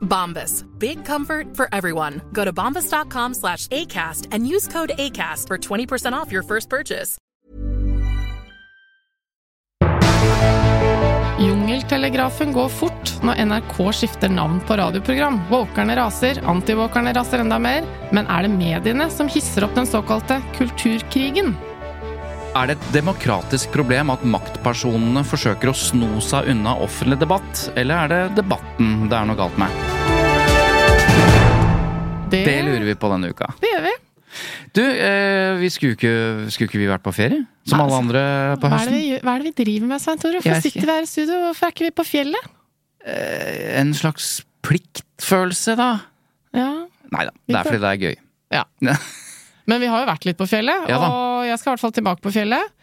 Bombas. Big comfort for everyone. Go to bombas.com slash ACAST and use code ACAST for 20% off your first purchase. Jungeltelegrafen går fort når NRK skifter navn på radioprogram. Våkerne raser, antivåkerne raser enda mer. Men er det mediene som hisser opp den såkalte kulturkrigen? Er det et demokratisk problem at maktpersonene forsøker å sno seg unna offentlig debatt, eller er det debatten det er noe galt med? Det, Det lurer vi på denne uka. Det gjør vi. Du, eh, vi skulle, ikke, skulle ikke vi vært på ferie? Som alle andre på Hva er, det høsten? vi, er det vi driver med, Svein Tore? Hvorfor sitter vi her i studio? Hvorfor er ikke vi på fjellet? Eh, En slags pliktfølelse, da? Ja. Nei da, det er fordi det er gøy. ja. Men vi har jo vært litt på fjellet, Ja og jeg skal i hvert fall tilbake på fjellet.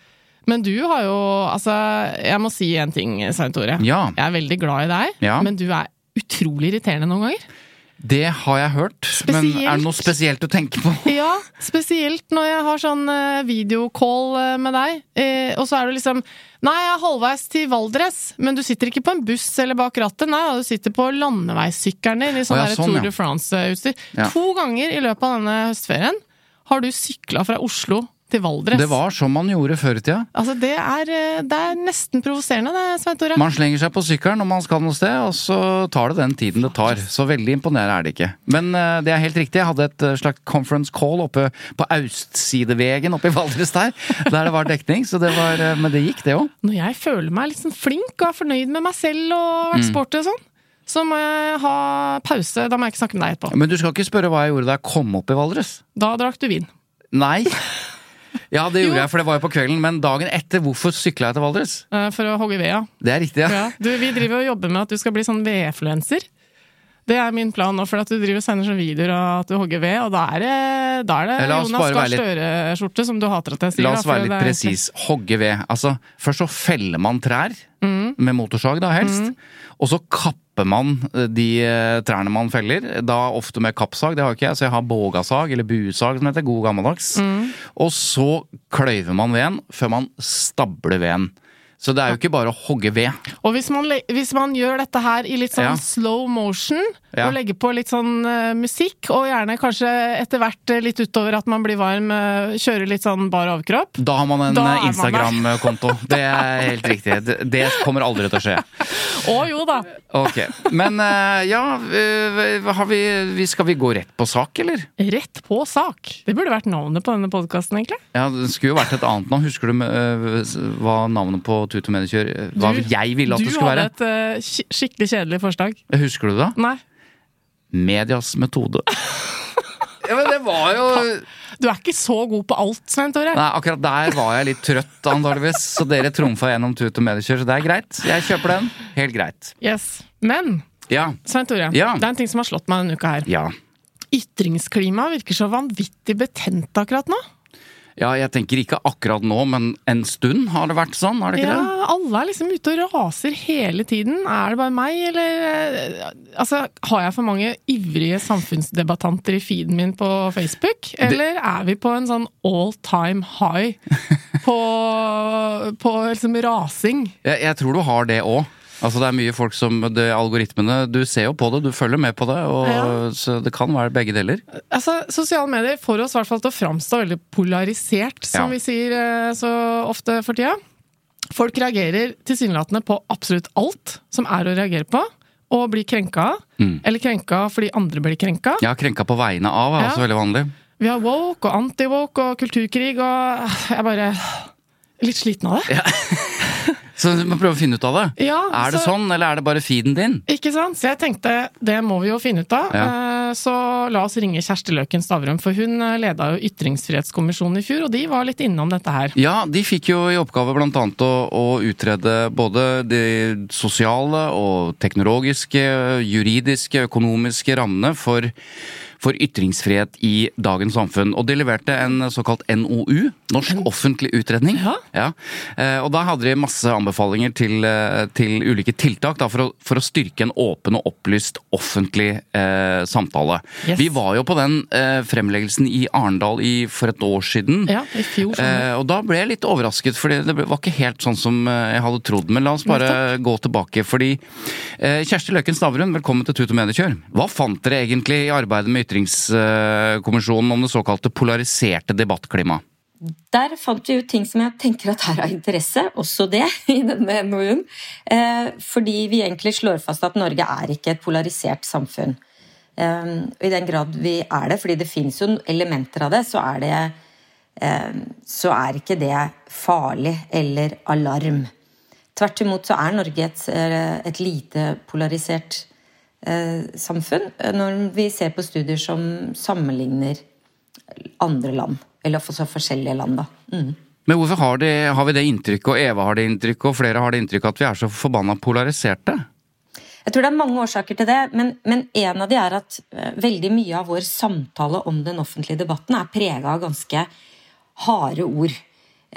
Men du har jo Altså, jeg må si en ting, Svein Tore. Ja, Jeg er veldig glad i deg, Ja. men du er utrolig irriterende noen ganger. det har jeg hørt. Men er det noe spesielt å tenke på? Ja, spesielt når jeg har sånn eh, videocall eh, med deg, eh, og så er du liksom Nei, jeg er halvveis til Valdres, men du sitter ikke på en buss eller bak rattet, nei, du sitter på landeveissykkelen din i sånn Å, ja, sånn, Tour de France-utstyr. To ganger i løpet av denne høstferien har du sykla fra Oslo til Valdres. Det var som man gjorde før i tida. Altså, det er, eh, det er nesten provoserende, det, Svein Tore. Man slenger seg på sykkelen når man skal noe sted, og så tar det den tiden det tar. Så veldig imponerende er det ikke. Men eh, det er helt riktig, jeg hadde et eh, slags conference call oppe på Austsidevegen oppe i Valdres der, der det var dekning, så det var Men det gikk, det òg. Når jeg føler meg sånn flink og er fornøyd med meg selv og har vært Mm. sporty og sånn, så må jeg ha pause. Da må jeg ikke snakke med deg etterpå. Men du skal ikke spørre hva jeg gjorde da jeg kom opp i Valdres? Da drakk du vin. Nei. Ja, det gjorde Jo. jeg, for det var jo på kvelden. Men dagen etter, hvorfor sykla jeg til Valdres? eh, For å hogge ved, ja. Det er riktig, ja. ja. Du, vi driver og jobber med at du skal bli sånn vedfluenser. Det er min plan nå, for at du driver og sender sånne videoer av at du hogger ved, og da er det, da er det Jonas Gahr Støre-skjorte som du hater at jeg sier. La oss da, være litt presis. Hogge ved. Altså, først så feller man trær Mm. med motorsag, da helst. Og så kapper man eh, de eh, trærne man feller, da ofte med kappsag. Det har ikke jeg, så jeg har bågasag, eller buesag som heter. God gammeldags. Mm. Og så kløyver man veden før man stabler veden. Så det er jo ikke bare å hogge ved. Og hvis man, hvis man gjør dette her i litt sånn Ja. slow motion, Ja. og legger på litt sånn uh, musikk, og gjerne kanskje etter hvert eh, litt utover at man blir varm, uh, kjører litt sånn bar overkropp Da har man en. Instagram-konto. Det er helt riktig. Det, det kommer aldri til å skje. Å jo da! Ok, Men uh, ja, har vi, vi Skal vi gå rett på sak, eller? Rett på sak. Det burde vært navnet på denne podkasten, egentlig. Ja, Det skulle jo vært et annet navn. Husker du hva navnet på Tut og Mediekjør eh, Hva Du- jeg ville at det skulle være? Du hadde et eh, skikkelig kjedelig forslag. Husker du det? Nei. Medias metode. ja, men det var jo Du er ikke så god på alt, Svein Tore. Nei, akkurat der var jeg litt trøtt, antakeligvis. Så dere trumfa gjennom Tut og Mediekjør, så det er greit. Jeg kjøper den. Helt greit. Yes. Men Ja. Svein Tore, Ja. det er en ting som har slått meg denne uka her. Ja. Ytringsklimaet virker så vanvittig betent akkurat nå. Ja, jeg tenker ikke akkurat nå, men en stund har det vært sånn, har det ikke Ja, det? alle er liksom ute og raser hele tiden. Er det bare meg, eller eh, Altså, har jeg for mange ivrige samfunnsdebattanter i feeden min på Facebook? Eller er vi på en sånn all time high på, på liksom rasing? Jeg, jeg tror du har det òg. Altså det er mye folk som det, Algoritmene Du ser jo på det, du følger med på det. Og, Ja. Så det kan være begge deler. Altså, Sosiale medier får oss i hvert fall til å framstå veldig polarisert, som Ja. vi sier eh, så ofte for tida. Folk reagerer tilsynelatende på absolutt alt som er å reagere på, og blir krenka. Mm. Eller krenka fordi andre blir krenka. Ja, krenka på vegne av er Ja. også veldig vanlig. Vi har woke og anti-woke og kulturkrig og jeg er bare Litt sliten av det. Så du må prøve å finne ut av det. Ja, er det så- sånn, eller er det bare feeden din? Ikke sant? Så jeg tenkte, det må vi jo finne ut av. Ja. Eh, Så la oss ringe Kjersti Løken Stavrum, for hun eh, leda jo Ytringsfrihetskommisjonen i fjor, og de var litt innom dette her. Ja, de fikk jo i oppgave blant annet å, å utrede både de sosiale og teknologiske, juridiske, økonomiske rammene for, for ytringsfrihet i dagens samfunn. Og de leverte en såkalt NOU, Norsk offentlig utredning. Ja. Ja. Og da hadde de masse anbefalinger til, eh, til ulike tiltak da, for, å, for å styrke en åpen og opplyst offentlig eh, samtale. Yes. Vi var jo på den eh, fremleggelsen i Arendal i, for et år siden. Ja, i fjor. Eh, og da ble jeg litt overrasket, for det var ikke helt sånn som eh, jeg hadde trodd. Men la oss bare gå tilbake, fordi eh, Kjersti Løken Stavrum, velkommen til Tut og Mediekjør. Hva fant dere egentlig i arbeidet med Ytringskommisjonen om det såkalte polariserte debattklimaet? Der fant vi ut ting som jeg tenker at er av interesse, også det, i denne NOU-en. Eh, fordi vi egentlig slår fast at Norge er ikke et polarisert samfunn. Eh, I den grad vi er det, fordi det fins jo elementer av det, så er det eh, så er ikke det farlig eller alarm. Tvert imot så er Norge et, et lite polarisert eh, samfunn. Når vi ser på studier som sammenligner andre land. Eller også forskjellige land, da. Mm. Men hvorfor har, de, har vi det inntrykket, og Eva har det inntrykket, og flere har det inntrykket at vi er så forbanna polariserte? Jeg tror det er mange årsaker til det, men, men en av de er at eh, veldig mye av vår samtale om den offentlige debatten er prega av ganske harde ord.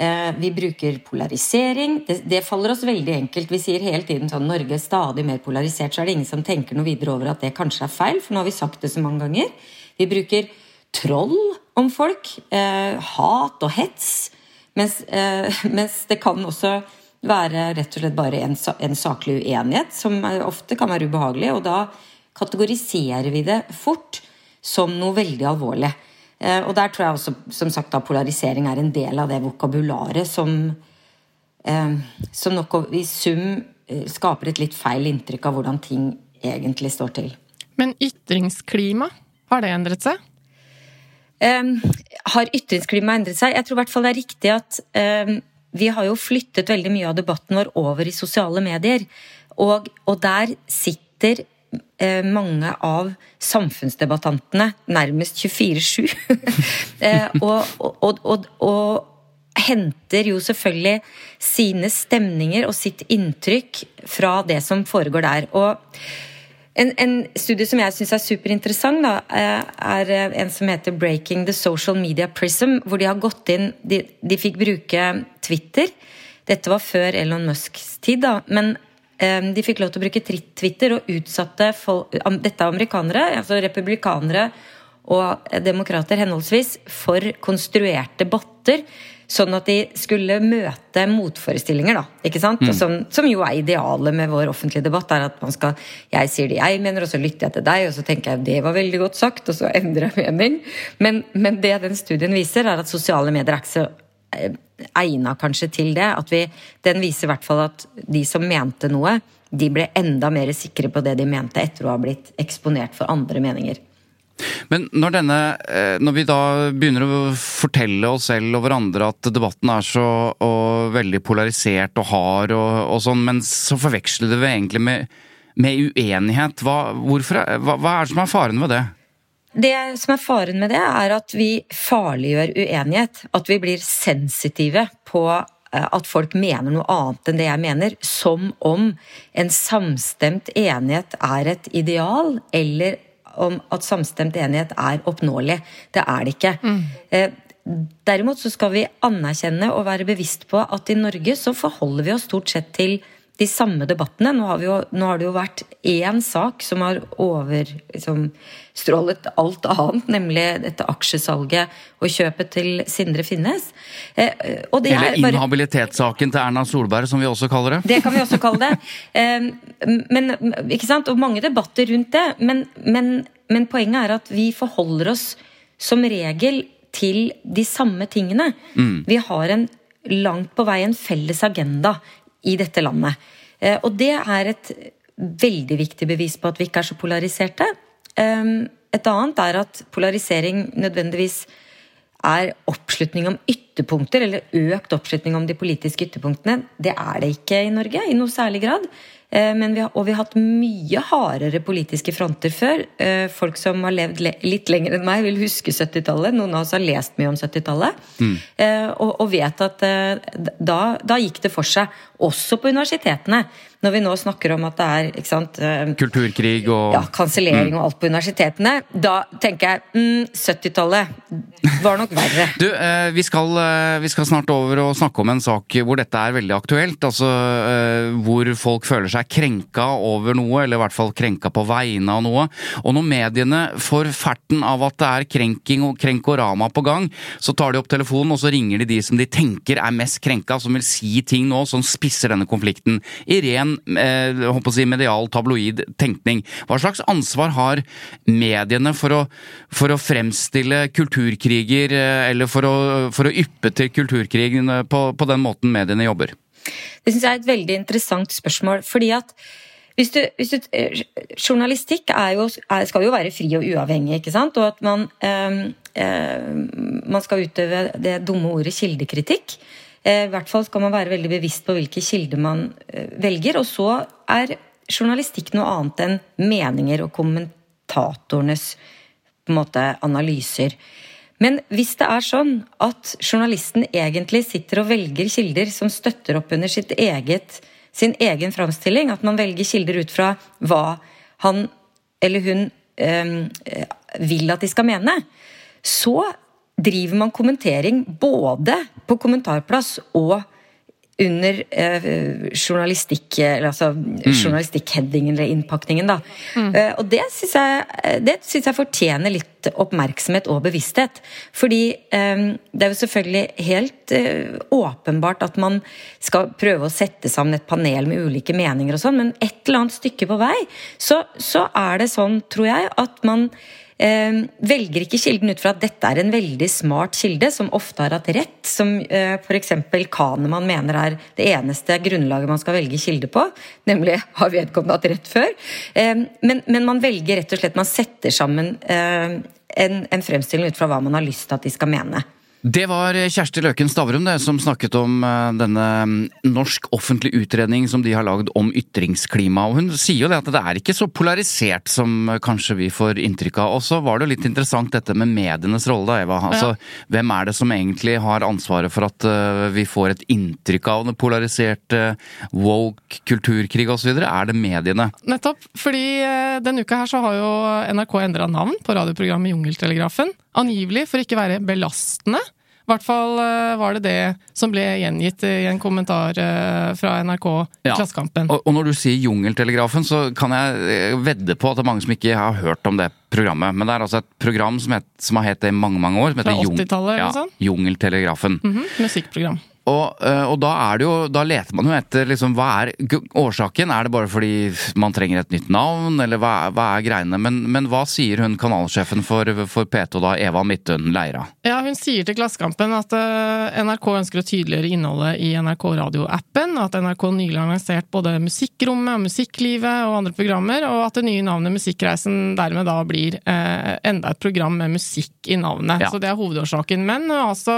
Eh, vi bruker polarisering. Det, det faller oss veldig enkelt. Vi sier hele tiden sånn Norge er stadig mer polarisert, så er det ingen som tenker noe videre over at det kanskje er feil, for nå har vi sagt det så mange ganger. Vi bruker troll om folk. Eh, hat og hets. Mens, eh, mens det kan også være rett og slett bare en, en saklig uenighet, som ofte kan være ubehagelig. Og da kategoriserer vi det fort som noe veldig alvorlig. Eh, og der tror jeg også, som sagt, da polarisering er en del av det vokabularet som, eh, som nok i sum eh, skaper et litt feil inntrykk av hvordan ting egentlig står til. Men ytringsklima, har det endret seg? Um, har ytringsklimaet endret seg? Jeg tror i hvert fall det er riktig at um, vi har jo flyttet veldig mye av debatten vår over i sosiale medier. Og, og der sitter mange av samfunnsdebattantene nærmest 24-7. eh, og, og, og, og henter jo selvfølgelig sine stemninger og sitt inntrykk fra det som foregår der. Og en, en studie som jeg syns er superinteressant, da, er en som heter 'Breaking the Social Media Prism', hvor de har gått inn De, de fikk bruke Twitter. Dette var før Elon Musks tid, da. Men eh, de fikk lov til å bruke Twitter og utsatte folk, dette er amerikanere, altså republikanere og demokrater henholdsvis, for konstruerte botter. Sånn at de skulle møte motforestillinger, da. ikke sant? Mm. Som, som jo er idealet med vår offentlige debatt. er at man skal, Jeg sier det jeg mener, og så lytter jeg til deg, og så tenker jeg det var veldig godt sagt, og så endrer jeg mening. Men, men det den studien viser, er at sosiale medier er ikke så egna kanskje til det. At vi, den viser i hvert fall at de som mente noe, de ble enda mer sikre på det de mente etter å ha blitt eksponert for andre meninger. Men når, denne, eh, når vi da begynner å fortelle oss selv og hverandre at debatten er så og veldig polarisert og hard og, og sånn, men så forveksler det vi egentlig med, med uenighet. Hva, hvorfor, hva, hva er det som er faren ved det? Det som er faren med det, er at vi farliggjør uenighet. At vi blir sensitive på eh, at folk mener noe annet enn det jeg mener. Som om en samstemt enighet er et ideal, eller om at samstemt enighet er oppnåelig. Det er det ikke. Mm. Derimot så skal vi anerkjenne og være bevisst på at i Norge så forholder vi oss stort sett til de samme debattene. Nå har, vi jo, nå har det jo vært én sak som har overstrålet alt annet, nemlig dette aksjesalget og kjøpet til Sindre Finnes. Eh, Eller er inhabilitetssaken til Erna Solberg, som vi også kaller det. det kan vi også kalle det. Eh, Men, ikke sant? Og mange debatter rundt det. Men, men, men poenget er at vi forholder oss som regel til de samme tingene. Vi har en langt på vei en felles agenda i dette landet. Eh, Og det er et veldig viktig bevis på at vi ikke er så polariserte. eh, et annet er at polarisering nødvendigvis er oppslutning om ytterpunkter, eller økt oppslutning om de politiske ytterpunktene. Det er det ikke i Norge i noe særlig grad. Eh, men vi har, og vi har hatt mye hardere politiske fronter før. Eh, folk som har levd le litt lenger enn meg, vil huske 70-tallet. Noen av oss har lest mye om 70-tallet. Mm. Og, og, vet at da, da gikk det for seg. Også på universitetene når vi nå snakker om at det er ikke sant, eh, Kulturkrig og Ja, kansellering mm. og alt på universitetene, da tenker jeg mm, 70-tallet var nok verre. Du, eh, vi, skal, eh, vi, skal, snart over og snakke om en sak hvor dette er veldig aktuelt. Altså hvor folk føler seg krenka over noe, eller i hvert fall krenka på vegne av noe. Og når mediene får ferten av at det er krenking og krenkorama på gang, så tar de opp telefonen og så ringer de de som de tenker er mest krenka, som vil si ting nå som spisser denne konflikten i ren eh, si, medial, tabloid tenkning. Hva slags ansvar har mediene for å, for å fremstille kulturkriger, eh, eller for å, for å yppe til kulturkrigen på, på den måten mediene jobber? Det syns jeg er et veldig interessant spørsmål. fordi at hvis du, hvis du, eh, journalistikk jo, skal jo være fri og uavhengig, ikke sant? Og at man, eh, eh, man skal utøve det dumme ordet kildekritikk. Eh, I hvert fall skal man være veldig bevisst på hvilke kilder man eh, velger. Og så er journalistikk noe annet enn meninger og kommentatorenes måte, analyser. Men hvis det er sånn at journalisten egentlig sitter og velger kilder som støtter opp under eget, sin egen framstilling, at man velger kilder ut fra hva han eller hun øh, vil at de skal mene, så driver man kommentering både på kommentarplass og under eh, journalistikk, altså mm. journalistikk-headingen eller innpakningen. Da. Mm. Eh, og det syns jeg, jeg, fortjener litt oppmerksomhet og bevissthet. Fordi eh, det er jo selvfølgelig helt eh, åpenbart at man skal prøve å sette sammen et panel med ulike meninger og sånn, men et eller annet stykke på vei så, så er det sånn, tror jeg, at man eh, velger ikke kilden ut fra at dette er en veldig smart kilde, som ofte har hatt rett, som eh, f.eks. Kahneman mener er det eneste grunnlaget man skal velge kilde på, nemlig har vedkommende hatt rett før. Eh, men, men, man velger rett og slett, man setter sammen eh, en, en fremstilling ut fra hva man har lyst til at de skal mene. Det var Kjersti Løken Stavrum det, som snakket om eh, denne mm, norsk offentlig utredning som de har lagd om ytringsklima. Og hun sier jo det at det er ikke så polarisert som kanskje vi får inntrykk av. Og så var det jo litt interessant dette med medienes rolle, da, Eva. Altså, ja. Hvem er det som egentlig har ansvaret for at uh, vi får et inntrykk av den polariserte woke kulturkrig osv.? Er det mediene? Nettopp. Fordi denne uka her så har jo NRK endra navn på radioprogrammet Jungeltelegrafen. Angivelig for ikke være belastende. I hvert fall eh, var det det som ble gjengitt i en kommentar eh, fra NRK i ja. Klassekampen. Og, og, når du sier Jungeltelegrafen, så kan jeg eh, vedde på at det er mange som ikke har hørt om det programmet. Men det er altså et program som, het, som har hett det i mange mange år. 80-tallet eller noe sånt? Jungeltelegrafen. Mm -hmm. Musikkprogram. Og, eh, og, da det jo Da leter man jo etter liksom, hva er årsaken? Er det bare fordi man trenger et nytt navn, eller hva, hva er greiene? Men, men, hva sier hun kanalsjefen for, for P2 da, Eva Midtun Leira? Ja, Hun sier til Klassekampen at uh, NRK ønsker å tydeliggjøre innholdet i NRK radioappen, at NRK nylig har lansert både Musikkrommet og Musikklivet og andre programmer, og at det nye navnet Musikkreisen dermed da blir eh, enda et program med musikk i navnet. Ja. Så det er hovedårsaken. Men altså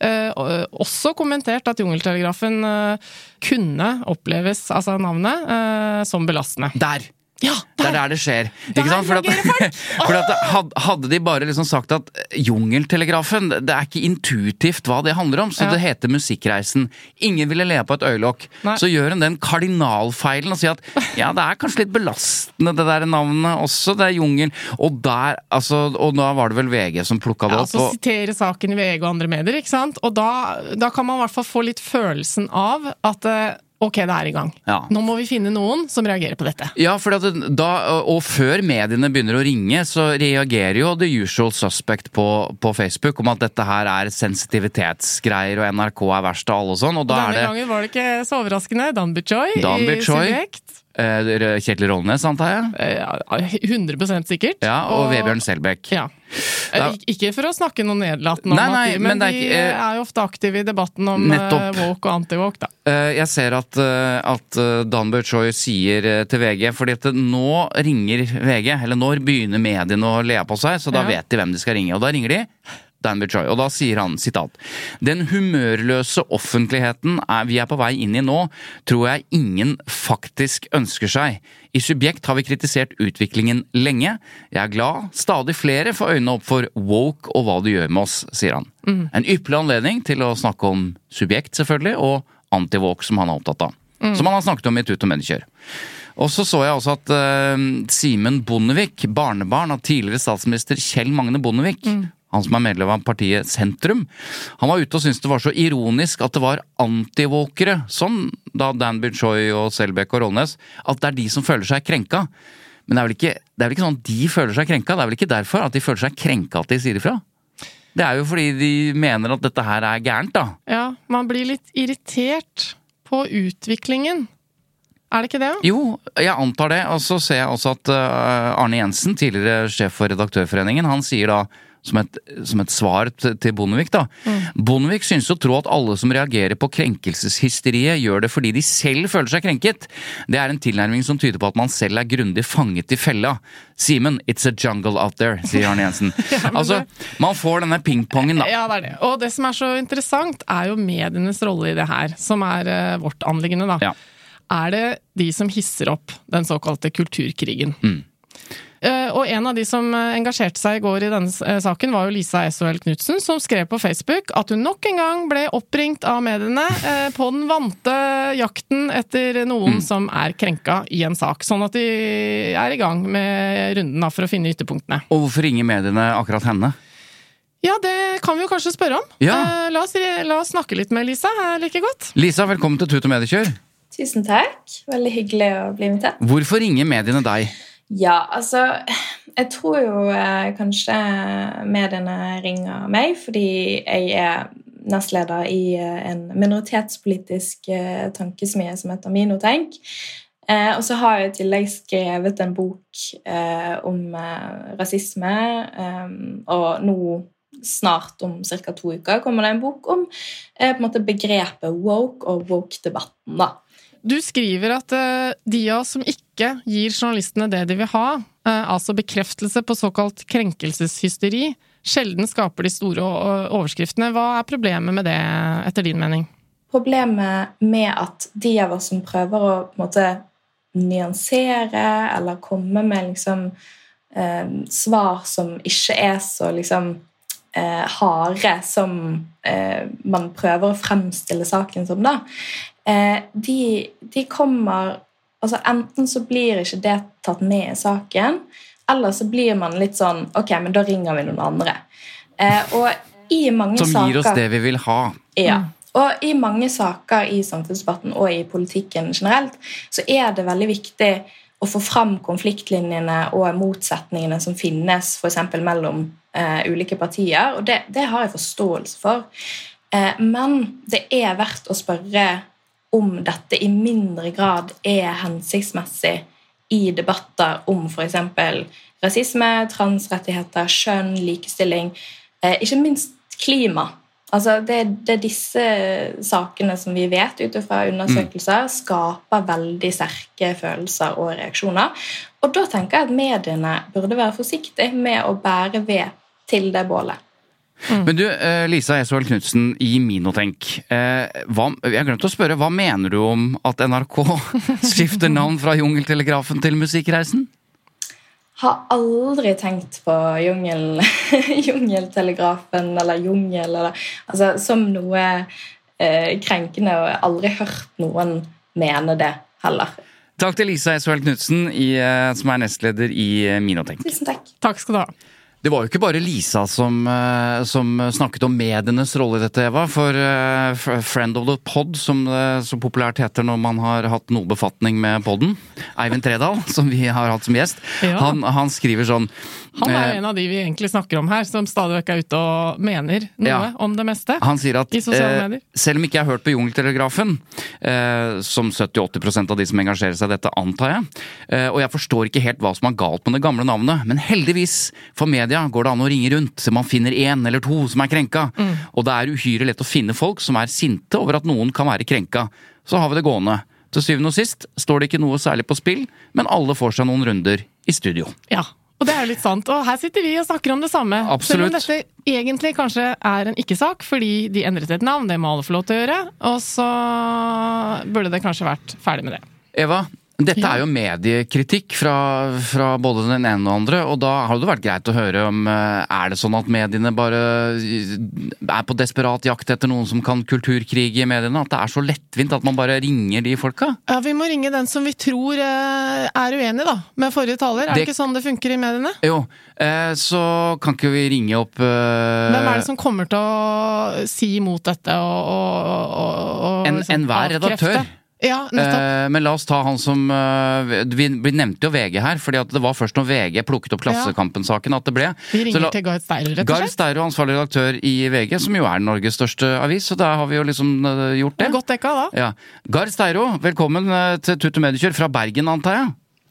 eh, også kommentert at Jungeltelegrafen uh, kunne oppleves, altså navnet, uh, som belastende. Der! Ja, det er der det skjer. Ikke sant? For, at, for at, hadde de bare liksom sagt at Jungeltelegrafen, det er ikke intuitivt hva det handler om, så ja. det heter Musikkreisen. Ingen ville le på et øyelokk. Så gjør hun den kardinalfeilen og sier at ja, det er kanskje litt belastende det der navnet også, det er Jungel. Og der, altså, og da var det vel VG som plukka det ja, opp. Så og... sitere saken i VG og andre medier, ikke sant. Og da, da kan man i hvert fall få litt følelsen av at eh, Ok, det er i gang. Ja. Nå må vi finne noen som reagerer på dette. Ja, da, Og før mediene begynner å ringe, så reagerer jo The Usual Suspect på, på Facebook om at dette her er sensitivitetsgreier og NRK er verst av alle og sånn. Og da Denne er det, gangen var det ikke så overraskende. Dan Bichoy i Subjekt Kjetil Rollnes, antar jeg? Eh, ja, 100 sikkert. Ja, Og, Vebjørn Selbekk. Ja. Eh, Da- Ikke for å snakke noe nedlatende om Nei, men men, er de ikke, eh, er jo ofte aktive i debatten om eh, Nettopp. woke og anti-woke, da. Eh, Jeg ser at, eh, at eh, Dan Bøchoy sier eh, til VG fordi at nå ringer VG, eller når begynner mediene å le på seg, så da Ja. vet de hvem de skal ringe. Og da ringer de Dan Bichoy. og da sier han sitat Den humørløse offentligheten er vi er på vei inn i nå, tror jeg ingen faktisk ønsker seg. I Subjekt har vi kritisert utviklingen lenge. Jeg er glad stadig flere får øynene opp for woke og hva det gjør med oss, sier han. En ypperlig anledning til å snakke om Subjekt, selvfølgelig, og antiwoke, som han er opptatt av. Som han har snakket om i Tut og Mediekjør. Og så så jeg også at uh, Simen Bondevik, barnebarn av tidligere statsminister Kjell Magne Bondevik, han som er medlem av partiet Sentrum, han var ute og syntes det var så ironisk at det var antivåkere, som da Dan Choi og Selbekk og Rollnes, at det er de som føler seg krenka. Men det er, vel ikke, det er vel ikke sånn at de føler seg krenka, det er vel ikke derfor at de føler seg krenka at de sier ifra? Det er jo fordi de mener at dette her er gærent, da. Ja, man blir litt irritert på utviklingen. Er det ikke det? Jo, jeg antar det. Og så ser jeg også at uh, Arne Jensen, tidligere sjef for Redaktørforeningen, han sier da som et, som et svar til Bondevik, da. Bondevik synes å tro at alle som reagerer på krenkelseshysteriet, gjør det fordi de selv føler seg krenket. Det er en tilnærming som tyder på at man selv er grundig fanget i fella. Simen, it's a jungle out there, sier Arne Jensen. altså, man får denne pingpongen, da. Ja, det er det. Og det som er så interessant, er jo medienes rolle i det her, som er uh, vårt anliggende, da. Ja. Er det de som hisser opp den såkalte kulturkrigen? Mm. Eh, og en av de som eh, engasjerte seg i går i denne eh, saken, var jo Lisa SOL Knutsen, som skrev på Facebook at hun nok en gang ble oppringt av mediene på den vante jakten etter noen Mm. som er krenka i en sak. Sånn at de er i gang med runden for å finne ytterpunktene. Og hvorfor ringer mediene akkurat henne? Ja, det kan vi jo kanskje spørre om. Ja. Eh, la, oss, la oss snakke litt med Lisa her like godt. Lisa, velkommen til Tut og Mediekjør. Tusen takk. Veldig hyggelig å bli invitert. Hvorfor ringer mediene deg? Ja, altså Jeg tror jo eh, kanskje mediene ringer meg fordi jeg er nestleder i eh, en minoritetspolitisk eh, tankesmie som heter Minotenk. Eh, og så har jeg i tillegg skrevet en bok om rasisme, og nå snart om ca. to uker kommer det en bok om en måte begrepet woke og woke-debatten. Du skriver at de av oss som ikke gir journalistene det de vil ha, eh, altså bekreftelse på såkalt krenkelseshysteri, sjelden skaper de store overskriftene. Hva er problemet med det, etter din mening? Problemet med at de av oss som prøver å måte nyansere eller komme med liksom eh, svar som ikke er så liksom eh, harde som eh, man prøver å fremstille saken som, da, eh, de, de kommer altså Enten så blir ikke det tatt med i saken, eller så blir man litt sånn Ok, men da ringer vi noen andre. Eh, og i mange Som saker gir oss det vi vil ha. ja. Og i mange saker i samfunnsdebatten og i politikken generelt, så er det veldig viktig å få fram konfliktlinjene og motsetningene som finnes f.eks. mellom eh, ulike partier, og det, det har jeg forståelse for. Eh, men det er verdt å spørre om dette i mindre grad er hensiktsmessig i debatter om f.eks. rasisme, transrettigheter, kjønn, likestilling, eh, ikke minst klima. Altså, det, det er disse sakene som vi vet ut fra undersøkelser skaper veldig sterke følelser og reaksjoner. Og da tenker jeg at mediene burde være forsiktige med å bære ved til det bålet. Men du, eh, Lisa Esvold Knutsen i Minotenk. eh, Hva, jeg glemte å spørre, hva mener du om at NRK skifter navn fra Jungeltelegrafen til Musikkreisen? Har aldri tenkt på jungel, jungeltelegrafen eller jungel eller, altså, som noe eh, krenkende, og jeg har aldri hørt noen mene det heller. Takk til Lisa Esvold Knutsen, eh, som er nestleder i Minotenk. Tusen takk. Takk skal du ha. Det var jo ikke bare Lisa som, eh, som snakket om medienes rolle i dette, Eva. For eh, Friend of the Pod, som det så populært heter når man har hatt noe befatning med podden, Eivind Tredal, som vi har hatt som gjest, Ja. han, han skriver sånn Han er eh, en av de vi egentlig snakker om her, som stadig vekk er ute og mener noe Ja. om det meste. Han sier at I sosiale eh, medier. selv om ikke jeg har hørt på Jungeltelegrafen, eh, som 70-80 av de som engasjerer seg i dette, antar jeg, eh, og jeg forstår ikke helt hva som er galt med det gamle navnet, men heldigvis for media går det an å ringe rundt så man finner én eller to som er krenka. Mm. Og det er uhyre lett å finne folk som er sinte over at noen kan være krenka. Så har vi det gående. Til syvende og sist står det ikke noe særlig på spill, men alle får seg noen runder i studio. Ja, og det er jo litt sant. Og her sitter vi og snakker om det samme. Selv om dette egentlig kanskje er en ikke-sak, fordi de endret et navn, det må alle få lov til å gjøre. Og så burde det kanskje vært ferdig med det. Eva, dette er jo mediekritikk fra, fra både den ene og den andre, og da har det vært greit å høre om eh, Er det sånn at mediene bare eh, er på desperat jakt etter noen som kan kulturkrig i mediene? At det er så lettvint at man bare ringer de folka? Ja, Vi må ringe den som vi tror eh, er uenig da, med forrige taler. Er det Det- ikke sånn det funker i mediene? Jo, så kan ikke vi ringe opp uh... Hvem er det som kommer til å si imot dette og, og, og, og En- enhver redaktør. Ja. Eh, men la oss ta han som eh, Vi, vi nevnte jo VG her, fordi at det var først når VG plukket opp Klassekampen-saken at det ble. Vi Så ringer la- til Gard Steiro, rett og Gard. Steiro, ansvarlig redaktør i VG, som jo er Norges største avis, så da har vi jo liksom eh, gjort Det det. godt dekka da. Ja. Gard Steiro, velkommen eh, til Tut og Mediekjør fra Bergen, antar jeg?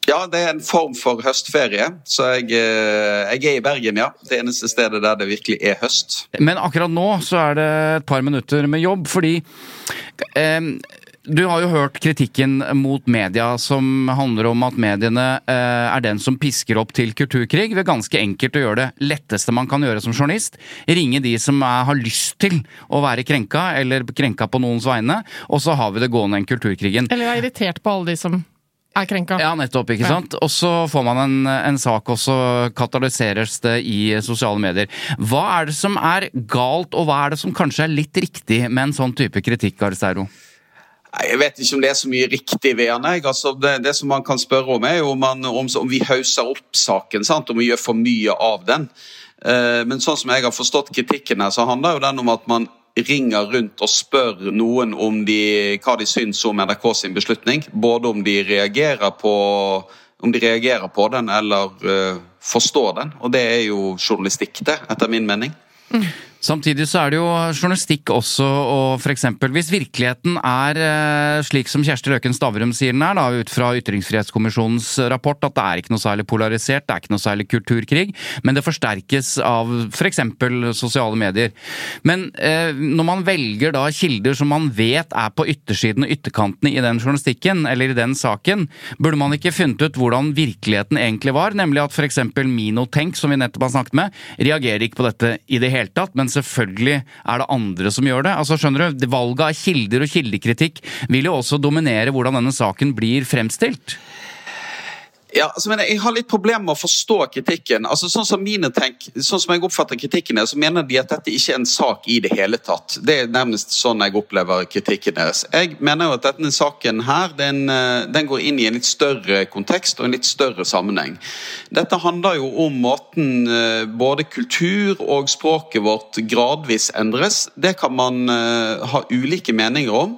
Ja, det er en form for høstferie. Så jeg, jeg er i Bergen, ja. Det eneste stedet der det virkelig er høst. Men akkurat nå så er det et par minutter med jobb, fordi eh, du har jo hørt kritikken mot media som handler om at mediene eh, er den som pisker opp til kulturkrig ved ganske enkelt å gjøre det letteste man kan gjøre som journalist. Ringe de som er, har lyst til å være krenka, eller krenka på noens vegne, og så har vi det gående enn kulturkrigen. Eller er irritert på alle de som er krenka. Ja, nettopp, ikke Ja. sant? Og så får man en, en sak, og så katalyseres det i sosiale medier. Hva er det som er galt, og hva er det som kanskje er litt riktig med en sånn type kritikk, Arsteiro? Jeg vet ikke om det er så mye riktig ved han. Altså, det, det som man kan spørre om, er om, man, om, om vi hauser opp saken. Sant? Om vi gjør for mye av den. Eh, men sånn som jeg har forstått kritikken her, så handler jo den om at man ringer rundt og spør noen om de, hva de syns om NRK sin beslutning. Både om de reagerer på, de reagerer på den eller eh, forstår den. Og det er jo journalistikk, det, etter min mening. Samtidig så er det jo journalistikk også, og eksempel hvis virkeligheten er eh, slik som Kjersti Løken Stavrum sier den er, da, ut fra Ytringsfrihetskommisjonens rapport, at det er ikke noe særlig polarisert, det er ikke noe særlig kulturkrig, men det forsterkes av eksempel sosiale medier. Men eh, når man velger da kilder som man vet er på yttersiden og ytterkantene i den journalistikken, eller i den saken, burde man ikke funnet ut hvordan virkeligheten egentlig var, nemlig at eksempel Minotenk, som vi nettopp har snakket med, reagerer ikke på dette i det hele tatt, men selvfølgelig er det andre som gjør det. Altså, skjønner du, Valget av kilder og kildekritikk vil jo også dominere hvordan denne saken blir fremstilt. Ja, altså, men Jeg har litt problemer med å forstå kritikken. Altså, sånn som tenk, sånn som jeg oppfatter kritikken er, så mener de at dette ikke er en sak i det hele tatt. Det er nærmest sånn jeg opplever kritikken deres. Jeg mener jo at denne saken her, den, eh, den går inn i en litt større kontekst og en litt større sammenheng. Dette handler jo om måten eh, både kultur og språket vårt gradvis endres. Det kan man eh, ha ulike meninger om.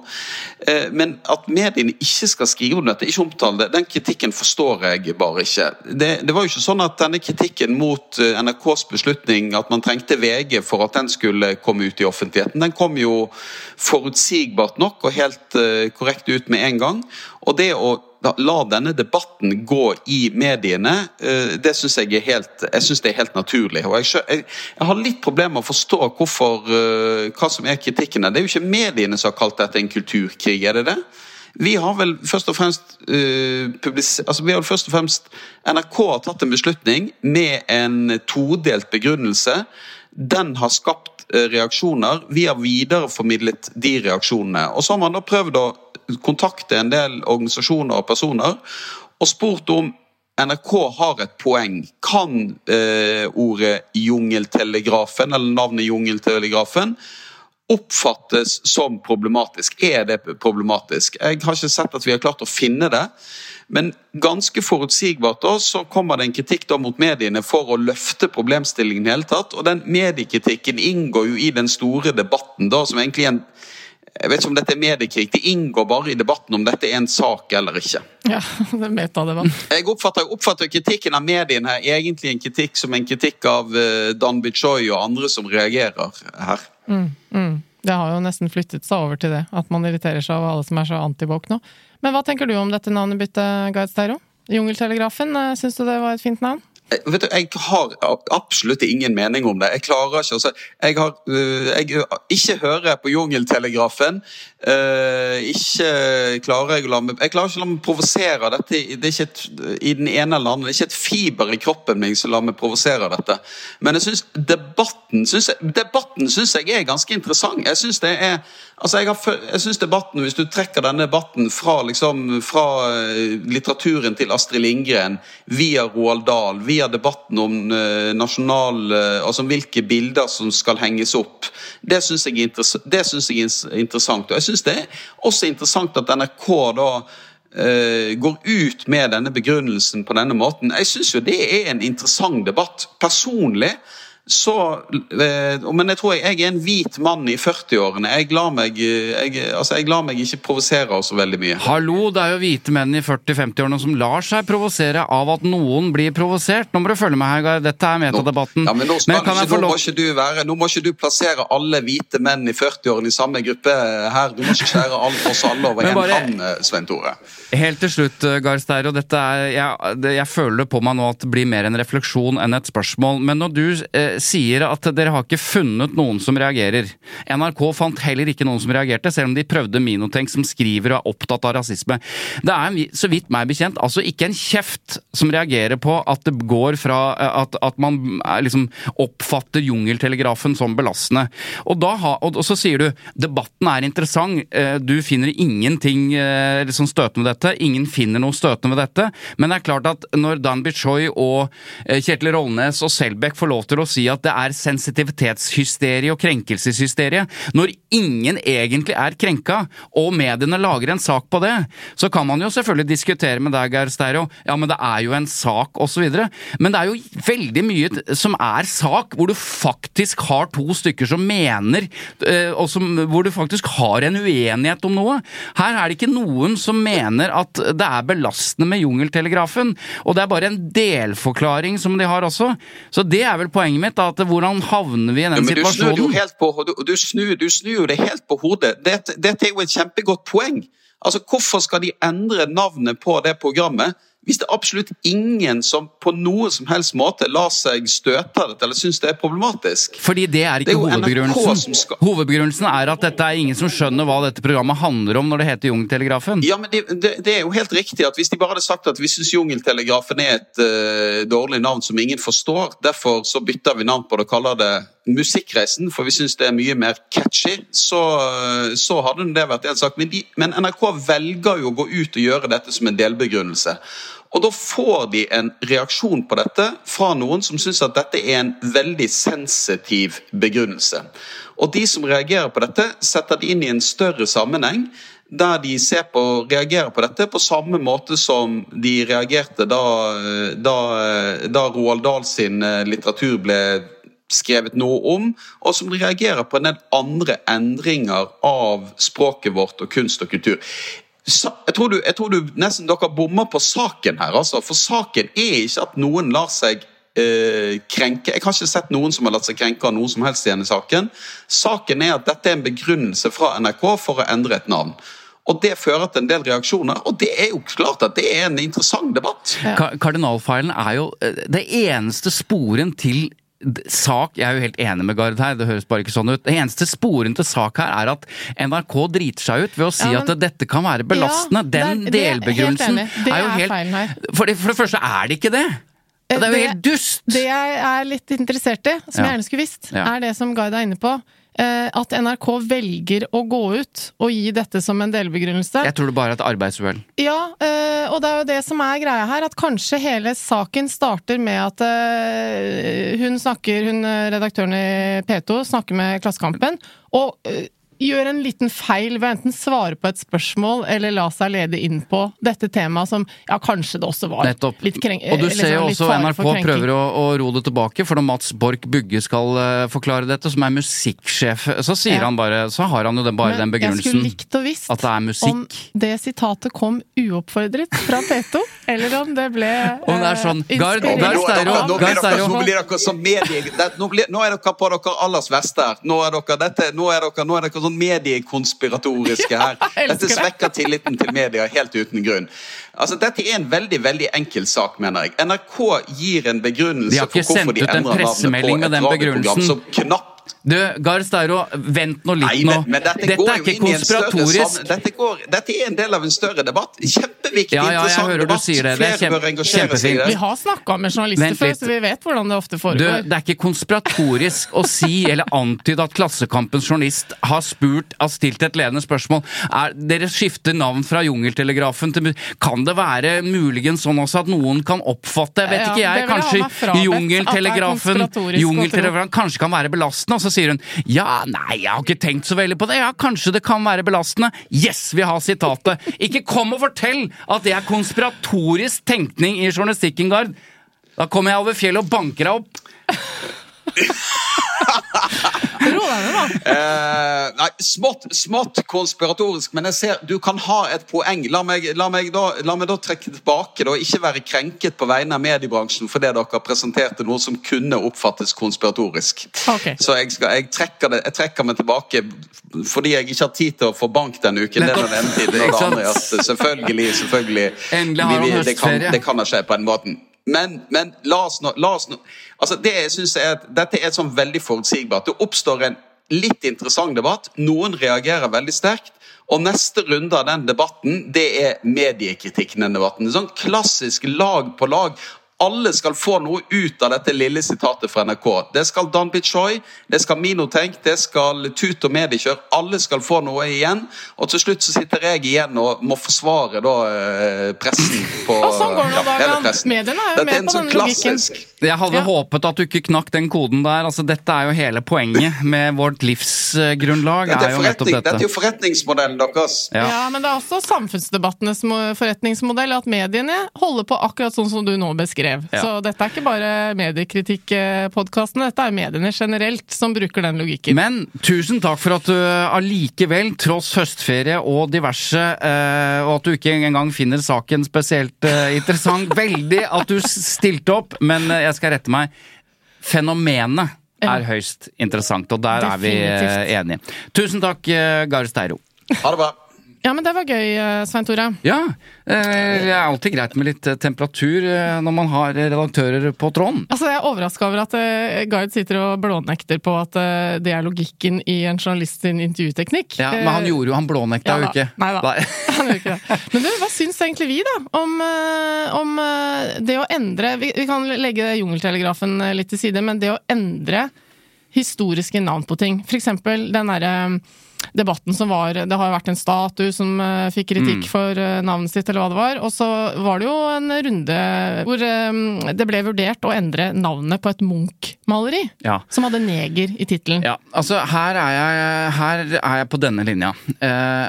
Men at mediene ikke skal skrive om dette, ikke omtale det, den kritikken forstår jeg bare ikke. Det, det var jo ikke sånn at denne kritikken mot eh, NRKs beslutning, at man trengte VG for at den skulle komme ut i offentligheten, den kom jo forutsigbart nok og helt eh, korrekt ut med en gang. Og det å la denne debatten gå i mediene, eh, det syns jeg jeg synes det er helt naturlig. Og jeg, jeg, jeg har litt problemer med å forstå hvorfor, hva som er kritikken. her. Det er jo ikke mediene som har kalt dette en kulturkrig, er det det? Vi har vel først og fremst uh, altså vi har først og fremst NRK har tatt en beslutning med en todelt begrunnelse. Den har skapt uh, reaksjoner. Vi har videreformidlet de reaksjonene. Og så har man da prøvd å kontakte en del organisasjoner og personer og spurt om NRK har et poeng. Kan uh, ordet jungeltelegrafen, eller navnet jungeltelegrafen, oppfattes som problematisk. Er det problematisk? Jeg har ikke sett at vi har klart å finne det. Men ganske forutsigbart da, så kommer det en kritikk da mot mediene for å løfte problemstillingen i hele tatt. Og den mediekritikken inngår jo i den store debatten, da, som egentlig er en jeg vet ikke om dette er mediekrig. Det inngår bare i debatten om dette er en sak eller ikke. Ja, det metadebatt. Jeg oppfatter, oppfatter kritikken av mediene her egentlig en kritikk som en kritikk av uh, Dan Bichoy og andre som reagerer her. Mm, mm. Det har jo nesten flyttet seg over til det, at man irriterer seg over alle som er så antiwoke nå. Men hva tenker du om dette navnebyttet, Guide Steiro? Jungeltelegrafen, eh, syns du det var et fint navn? Eh, vet du, Jeg har absolutt ingen mening om det. Jeg klarer ikke altså, jeg, har, øh, jeg ikke hører på Jungeltelegrafen. Ikke klarer jeg å la meg Jeg klarer ikke å la meg provosere dette. Det er ikke et, i den ene eller andre, det er ikke et fiber i kroppen min som lar meg provosere dette. Men jeg synes debatten synes jeg, debatten syns jeg er ganske interessant. Jeg synes det er altså jeg, jeg synes debatten, Hvis du trekker denne debatten fra, liksom, fra litteraturen til Astrid Lindgren, via Roald Dahl, via debatten om uh, nasjonal uh, altså hvilke bilder som skal henges opp, det syns jeg, synes jeg er interessant. Og jeg syns det er også interessant at NRK da går ut med denne begrunnelsen på denne måten. Jeg syns jo det er en interessant debatt. Personlig så eh, Men jeg tror jeg, jeg er en hvit mann i 40-årene. Jeg, meg, jeg, altså jeg lar meg ikke provosere så veldig mye. Hallo, det er jo hvite menn i 40-50-årene som lar seg provosere av at noen blir provosert. Nå må du følge med her, Dette er metadebatten. Ja, men nå, men ikke, nå, må ikke du være, nå må ikke du plassere alle hvite menn i 40-årene i samme gruppe her. Du må ikke skjære all, oss alle over én kam, Svein Tore. Helt til slutt, Gahr Steiro. Jeg, jeg, føler det på meg nå at det blir mer en refleksjon enn et spørsmål. Men når du eh, sier at dere har ikke funnet noen som reagerer. NRK fant heller ikke noen som reagerte, selv om de prøvde Minotenk, som skriver og er opptatt av rasisme. Det er, så vidt meg bekjent, altså ikke en kjeft som reagerer på at det går fra at, at man liksom oppfatter jungeltelegrafen som belastende. Og, da og, så sier du debatten er interessant, eh, du finner ingenting eh, liksom støtende ved dette, ingen finner noe støtende ved dette, men det er klart at når Dan Bichoy og eh, Kjetil Rollnes og Selbekk får lov til å si at det er sensitivitetshysterie og krenkelseshysterie, når ingen egentlig er krenka, og mediene lager en sak på det, så kan man jo selvfølgelig diskutere med deg, Geir Steiro, ja, men det er jo en sak, osv. Men det er jo veldig mye som er sak, hvor du faktisk har to stykker som mener, eh, og som, hvor du faktisk har en uenighet om noe. Her er det ikke noen som mener at det er belastende med jungeltelegrafen, og det er bare en delforklaring som de har også. Så det er vel poenget mitt vet at hvordan havner vi i den ja, situasjonen? Du snur, på, du, du, snur, du snur jo det helt på hodet. Dette, dette er jo et kjempegodt poeng. Altså, Hvorfor skal de endre navnet på det programmet? Hvis det er absolutt ingen som på noe som helst måte lar seg støte av dette eller syns det er problematisk. Fordi det er ikke det er hovedbegrunnelsen. Skal... Hovedbegrunnelsen er at dette er ingen som skjønner hva dette programmet handler om når det heter Jungeltelegrafen. Ja, men det, det, det, er jo helt riktig at hvis de bare hadde sagt at vi syns Jungeltelegrafen er et uh, dårlig navn som ingen forstår, derfor så bytter vi navn på det og kaller det Musikkreisen, for vi syns det er mye mer catchy, så, eh, så hadde det vært en sak. Men, de, men NRK velger jo å gå ut og gjøre dette som en delbegrunnelse. Og da får de en reaksjon på dette fra noen som syns at dette er en veldig sensitiv begrunnelse. Og de som reagerer på dette, setter det inn i en større sammenheng. Der de ser på, reagerer på dette på samme måte som de reagerte da, da, da Roald Dahl sin eh, litteratur ble skrevet noe om, og som reagerer på en del andre endringer av språket vårt og kunst og kultur. Jeg tror, du, jeg tror du nesten dere bommer på saken her. Altså. For saken er ikke at noen lar seg eh, krenke. Jeg har ikke sett noen som har latt seg krenke av noen som helst i denne saken. Saken er at dette er en begrunnelse fra NRK for å endre et navn. Og Det fører til en del reaksjoner, og det er jo klart at det er en interessant debatt. Ja. Kardinalfeilen er jo eh, det eneste sporen til sak Jeg er jo helt enig med Gard her, det høres bare ikke sånn ut. Det eneste sporen til sak her er at NRK driter seg ut ved å si ja, men, at dette kan være belastende. Ja, Den det, delbegrunnelsen er, er, jo helt for det, for det første er det ikke det! Det er jo helt dust! Det jeg er litt interessert i, som jeg gjerne skulle visst, er det som Gard er inne på. Eh, at NRK velger å gå ut og gi dette som en delbegrunnelse. Jeg tror det bare er et arbeidsuhell. Ja, eh, og det er jo det som er greia her, at kanskje hele saken starter med at eh, hun snakker, hun redaktøren i P2 snakker med Klassekampen, og gjør en liten feil ved enten svare på et spørsmål eller la seg lede inn på dette temaet som ja, kanskje det også var Nettopp. litt krenk... Og du liksom, ser jo også NRK prøver å, å ro det tilbake, for når Mats Borch Bugge skal uh, forklare dette, som er musikksjef, så sier Ja. han bare Så har han jo den, bare Men den Jeg skulle begrunnelsen. likt å visst At det er musikk. om det sitatet kom uoppfordret fra P2, eller om det ble Om det er sånn, eh, Gard- Steiro, nå, blir dere, som medie... Nå, nå er dere på dere allers verste her. Nå er dere, dette, nå er dere, nå er dere sånn mediekonspiratoriske her. Dette svekker tilliten til media helt uten grunn. Altså, Dette er en veldig veldig enkel sak, mener jeg. NRK gir en begrunnelse for hvorfor de endrer navnet på et den radioprogram som knapt Du, Gard Steiro, vent nå litt Nei, men, men dette, Dette går er ikke større konspiratorisk. dette, går, dette er en del av en større debatt. Kjempeviktig, Ja, ja, jeg interessant hører du debatt. sier det. Det er Flere bør kjempe- engasjere seg i det. Vi har snakka med journalister Vent før, litt. så vi vet hvordan det ofte foregår. Du, det er ikke konspiratorisk å si eller antyde at Klassekampens journalist har spurt, har stilt et ledende spørsmål. Er, dere skifter navn fra Jungeltelegrafen til Kan det være muligens sånn også at noen kan oppfatte, vet Ja, ikke jeg, kanskje Jungeltelegrafen det Jungeltelegrafen kanskje kan være belastende? Og så sier hun ja, nei, jeg har ikke tenkt så veldig på det. Ja, kanskje det kan være belastende. Yes, vi har sitatet. Ikke kom og fortell at det er konspiratorisk tenkning i journalistikken, Gard. Da kommer jeg over fjellet og banker deg opp. Ned, da. Eh, nei, smått, smått konspiratorisk, men jeg ser du kan ha et poeng. La meg, la meg, da, la meg da trekke tilbake og ikke være krenket på vegne av mediebransjen fordi dere presenterte noe som kunne oppfattes konspiratorisk. Okay. Så jeg, skal, jeg, trekker det, jeg trekker meg tilbake fordi jeg ikke har tid til å få bank denne uken. Det er den ene tiden, selvfølgelig, selvfølgelig vi- det, kan, det kan da skje på den måten. Men, men la oss nå, la oss nå altså det jeg synes er at Dette er sånn veldig forutsigbart. Det oppstår en litt interessant debatt. Noen reagerer veldig sterkt. Og neste runde av den debatten, det er mediekritikken. den debatten. Sånn klassisk lag på lag. Alle skal få noe ut av dette lille sitatet fra NRK. Det skal Dan Bichoy, det skal Minotenk, det skal Tut og Medikjør. Alle skal få noe igjen. Og til slutt så sitter jeg igjen og må forsvare da eh, pressen på Og sånn går det nå, ja, hele pressen. Mediene er jo med en på sånn denne logikken. Jeg hadde Ja. håpet at du ikke knakk den koden der. Altså, dette er jo hele poenget med vårt livsgrunnlag. Dette er er, jo nettopp dette. dette er jo forretningsmodellen deres. Ja. Ja, men det er også samfunnsdebattenes forretningsmodell at mediene holder på akkurat sånn som du nå beskrev. Ja. Så dette er ikke bare mediekritikkpodkastene, dette er mediene generelt som bruker den logikken. Men tusen takk for at du allikevel, tross høstferie og diverse, eh, og at du ikke engang finner saken spesielt eh, interessant, veldig at du stilte opp, men eh, jeg skal rette meg. Fenomenet er høyst interessant, og der er vi eh, enige. Tusen takk, Gahr Steiro. Ha det bra. Ja, men det var gøy, eh, Svein Tore. Ja, eh, det er alltid greit med litt eh, temperatur når man har redaktører på tråden. Altså, Jeg er overraska over at Gard sitter og blånekter på at det er logikken i en journalist sin intervjuteknikk. Ja, men han gjorde jo, han blånekta ja jo ikke. Nei da. Han gjorde ikke det. Men du, hva syns egentlig vi, da, om, om det å endre vi, vi kan legge Jungeltelegrafen litt til side, men det å endre historiske navn på ting. For eksempel den derre debatten som var Det har jo vært en statue som eh, fikk kritikk Mm. for eh, navnet sitt, eller hva det var. Og så var det jo en runde hvor eh, det ble vurdert å endre navnet på et Munch-maleri. Ja. Som hadde neger i tittelen. Ja, altså her er jeg, her er jeg på denne linja.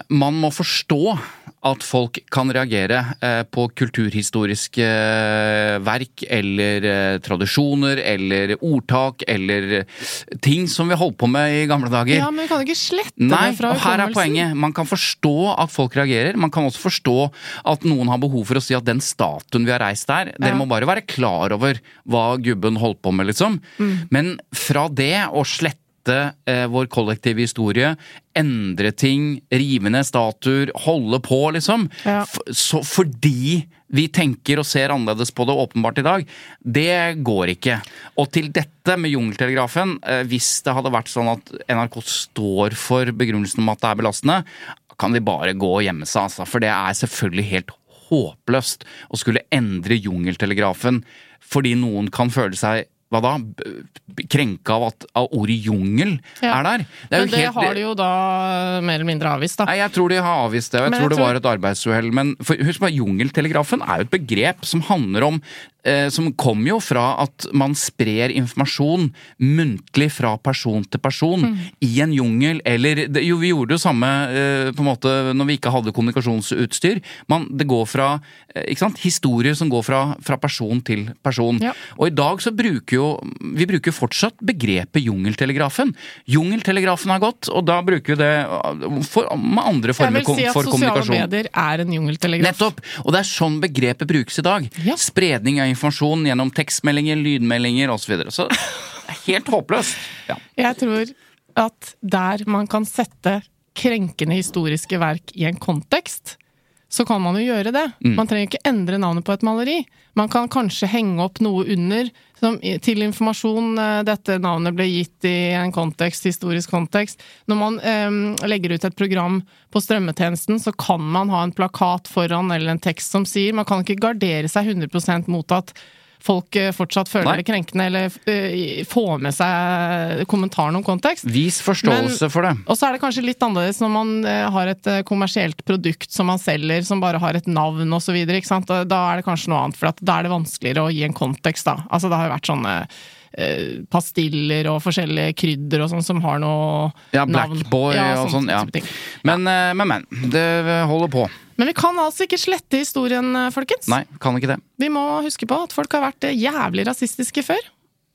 Man må forstå at folk kan reagere eh, på kulturhistoriske eh, verk eller eh, tradisjoner eller ordtak eller ting som vi holdt på med i gamle dager. Ja, men vi kan ikke slette Nei, det fra og her er poenget. Man kan forstå at folk reagerer. Man kan også forstå at noen har behov for å si at den statuen vi har reist der, dere Ja. må bare være klar over hva gubben holdt på med, liksom. Mm. Men fra det å slette eh, vår kollektive historie, endre ting, rive ned statuer, holde på, liksom. Ja. Så fordi vi tenker og ser annerledes på det åpenbart i dag, det går ikke. Og til dette med Jungeltelegrafen, eh, hvis det hadde vært sånn at NRK står for begrunnelsen om at det er belastende, kan de bare gå og gjemme seg, altså. For det er selvfølgelig helt håpløst å skulle endre Jungeltelegrafen fordi noen kan føle seg hva da? Krenka av at av ordet jungel Ja. er der. Det er Men det helt- har de jo da mer eller mindre avvist, da. Nei, jeg tror de har avvist det, og jeg tror jeg det var et arbeidsuhell. Men for, husk på, jungeltelegrafen er jo et begrep som handler om Som kom jo fra at man sprer informasjon muntlig fra person til person Mm. i en jungel, eller det, Jo, vi gjorde jo samme eh, på en måte når vi ikke hadde kommunikasjonsutstyr. Man, det går fra eh, ikke sant, historier som går fra, fra person til person. Ja. Og i dag så bruker jo Vi bruker fortsatt begrepet jungeltelegrafen. Jungeltelegrafen har gått, og da bruker vi det for, med andre Jeg vil si at sosiale medier er en jungeltelegraf. Nettopp! Og det er sånn begrepet brukes i dag. Ja. Spredning av informasjon gjennom tekstmeldinger, lydmeldinger osv. Så, videre. så det er helt håpløst. Ja. Jeg tror at der man kan sette krenkende historiske verk i en kontekst, så kan man jo gjøre det. Mm. Man trenger ikke endre navnet på et maleri. Man kan kanskje henge opp noe under som, til informasjon. eh, Dette navnet ble gitt i en kontekst, historisk kontekst. Når man eh, legger ut et program på strømmetjenesten, så kan man ha en plakat foran eller en tekst som sier Man kan ikke gardere seg 100% mot at folk eh, fortsatt føler det krenkende, eller eh, får med seg kommentaren om kontekst. Vis forståelse Men- for det. Og så er det kanskje litt annerledes når man eh, har et kommersielt produkt som man selger, som bare har et navn sant. Da, er det kanskje noe annet, for at da er det vanskeligere å gi en kontekst, da. Altså det har jo vært sånne pastiller og forskjellige krydder og sånn som har noe Ja, navn. Blackboy Ja, og sånn. Ja. Men, men, men. Det holder på. Men vi kan altså ikke slette historien, eh, folkens. Nei, kan ikke det. Vi må huske på at folk har vært eh, jævlig rasistiske før.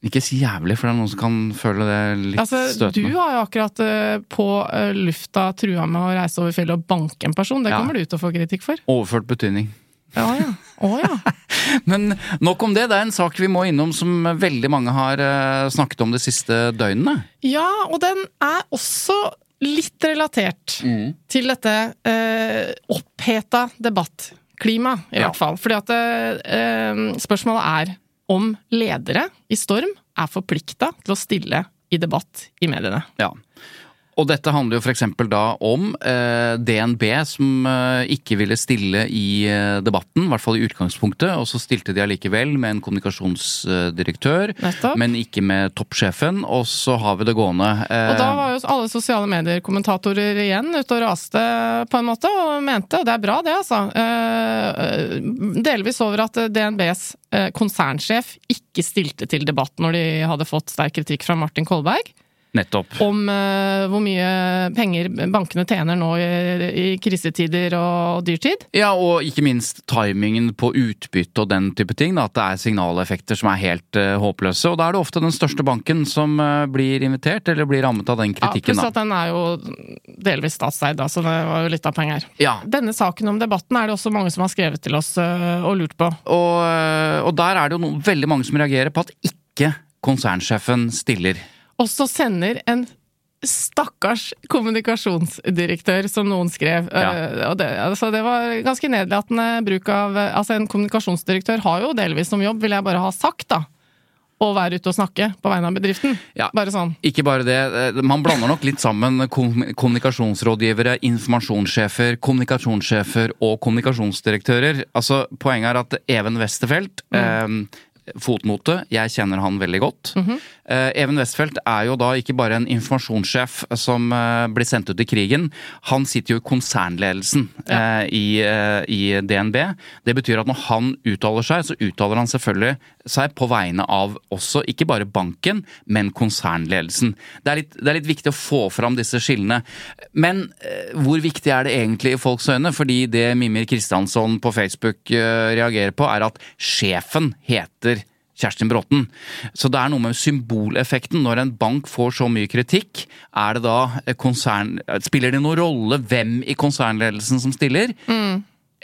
Ikke si jævlig, for det er noen som kan føle det litt Altså, du har jo akkurat uh, på uh, lufta trua med å reise over fjellet og banke en person. Det Ja. kommer du til å få kritikk for. Overført betydning. Ja, ja. Oh, ja. Men nok om det. Det er en sak vi må innom som veldig mange har uh, snakket om de siste døgnene. Ja, og den er også litt relatert til dette eh, oppheta debattklima, i Ja. hvert fall. Fordi at eh, spørsmålet er om ledere i Storm er forplikta til å stille i debatt i mediene. Ja. Og dette handler jo f.eks. da om eh, DNB som eh, ikke ville stille i eh, debatten, i hvert fall i utgangspunktet, og så stilte de allikevel med en kommunikasjonsdirektør, men ikke med toppsjefen, og så har vi det gående. Eh, Og da var jo alle sosiale medier-kommentatorer igjen ute og raste på en måte, og mente, og det er bra det, altså, eh, delvis over at DNBs eh, konsernsjef ikke stilte til debatt når de hadde fått sterk kritikk fra Martin Kolberg. Nettopp. om uh, hvor mye penger bankene tjener nå i, i krisetider og dyrtid. Ja, og ikke minst timingen på utbytte og den type ting. Da, at det er signaleffekter som er helt uh, håpløse. Og da er det ofte den største banken som uh, blir invitert, eller blir rammet av den kritikken. Ja, pluss at den er jo delvis statseid, så det var jo litt av penger. Ja, Denne saken om debatten er det også mange som har skrevet til oss og lurt på. og, og der er det jo no, veldig mange som reagerer på at ikke konsernsjefen stiller. Og så sender en stakkars kommunikasjonsdirektør, som noen skrev. Ja. eh, det, altså det var ganske nedlatende bruk av eh, Altså, en kommunikasjonsdirektør har jo delvis som jobb, vil jeg bare ha sagt, da. Å være ute og snakke på vegne av bedriften. Ja. Bare sånn. Ikke bare det, eh, man blander nok litt sammen kommunikasjonsrådgivere, informasjonssjefer, kommunikasjonssjefer og kommunikasjonsdirektører. Altså, Poenget er at Even Westerfelt eh, Fotnote, jeg kjenner han veldig godt. eh, Even Westfeldt er jo da ikke bare en informasjonssjef som eh, blir sendt ut i krigen. Han sitter jo i konsernledelsen eh, i, eh, i DNB. Det betyr at når han uttaler seg, så uttaler han selvfølgelig seg på vegne av også ikke bare banken, men konsernledelsen. Det er litt, det er litt viktig å få fram disse skillene. Men eh, hvor viktig er det egentlig i folks øyne? Fordi det Mimir Kristiansson på Facebook eh, reagerer på, er at sjefen heter Kjerstin Bråten. Så det er noe med symboleffekten. Når en bank får så mye kritikk, er det da eh, konsern... Spiller det noen rolle hvem i konsernledelsen som stiller?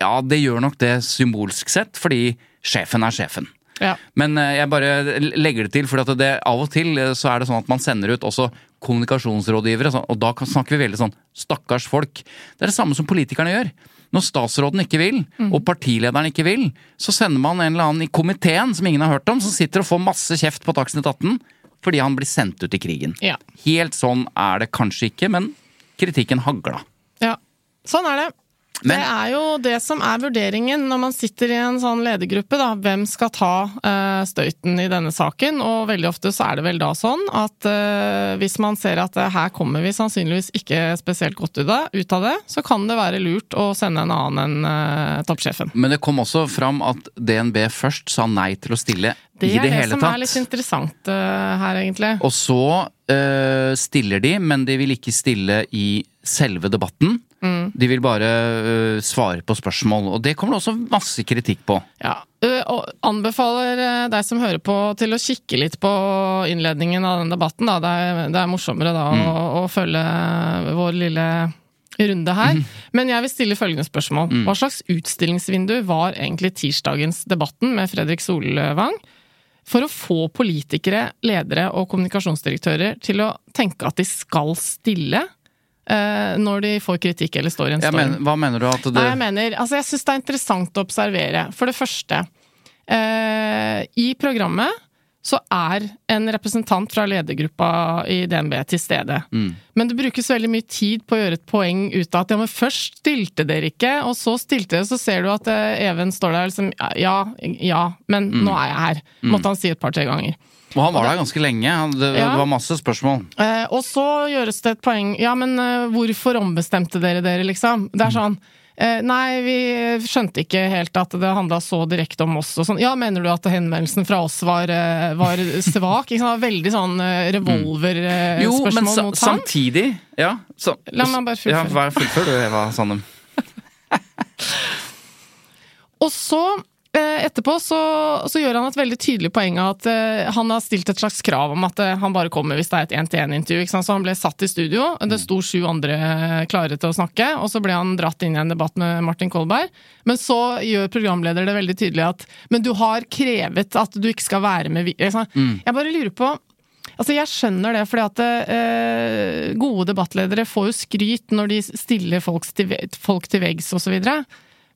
Ja, det gjør nok det symbolsk sett, fordi sjefen er sjefen. Ja. Men eh, jeg bare legger det til, for det, av og til eh, så er det sånn at man sender ut også kommunikasjonsrådgivere, og da snakker vi veldig sånn stakkars folk. Det er det samme som politikerne gjør. Når statsråden ikke vil, og partilederen ikke vil, så sender man en eller annen i komiteen som ingen har hørt om, som sitter og får masse kjeft på Dagsnytt 18 fordi han blir sendt ut i krigen. Ja. Helt sånn er det kanskje ikke, men kritikken hagla. Ja, sånn er det. Men- det er jo det som er vurderingen når man sitter i en sånn ledergruppe, da. Hvem skal ta støyten i denne saken, og veldig ofte så er det vel da sånn at uh, hvis man ser at uh, her kommer vi sannsynligvis ikke spesielt godt ut av, det, så kan det være lurt å sende en annen enn toppsjefen. Men det kom også fram at DNB først sa nei til å stille Det er det det som tatt. er litt interessant uh, her, egentlig. Og så uh, stiller de, men de vil ikke stille i selve debatten. Mm. De vil bare uh, svare på spørsmål, og det kommer det også masse kritikk på. Ja, og anbefaler deg som hører på til å kikke litt på innledningen av den debatten. Da. Det, er, det er morsommere da å, å følge vår lille runde her. Men jeg vil stille følgende spørsmål. Hva slags utstillingsvindu var egentlig tirsdagens debatten med Fredrik Solvang? For å få politikere, ledere og kommunikasjonsdirektører til å tenke at de skal stille eh, når de får kritikk eller står i en storm. Men, hva mener du at det Nei, jeg mener, altså jeg syns det er interessant å observere. For det første, eh, i programmet så er en representant fra ledergruppa i DNB til stede. Mm. Men det brukes veldig mye tid på å gjøre et poeng ut av at ja, men først stilte dere ikke, og så stilte dere, så ser du at eh, Even står der liksom ja, ja, men Mm. nå er jeg her. Måtte han si et par-tre ganger. Og han var der ganske lenge. Det, Ja. det var masse spørsmål. Eh, og så gjøres det et poeng Ja, men eh, hvorfor ombestemte dere dere, liksom? Det er sånn eh, Nei, vi skjønte ikke helt at det handla så direkte om oss og sånn. Ja, mener du at henvendelsen fra oss var, eh, var svak? Ikke sant? Veldig sånn eh, Jo, men revolverspørsmål sa, men samtidig Ja. Så, La meg bare fullføre. Ja, fullfør du, Eva Sandum. Og så eh, etterpå så, så gjør han et veldig tydelig poeng av at eh, han har stilt et slags krav om at eh, han bare kommer hvis det er et én-til-én-intervju. Så han ble satt i studio, det sto sju andre klare til å snakke, og så ble han dratt inn i en debatt med Martin Kolberg. Men så gjør programleder det veldig tydelig at Men du har krevet at du ikke skal være med vi-» ikke? Jeg bare lurer på Altså, Jeg skjønner det, fordi at eh, gode debattledere får jo skryt når de stiller folk til, folk til veggs osv.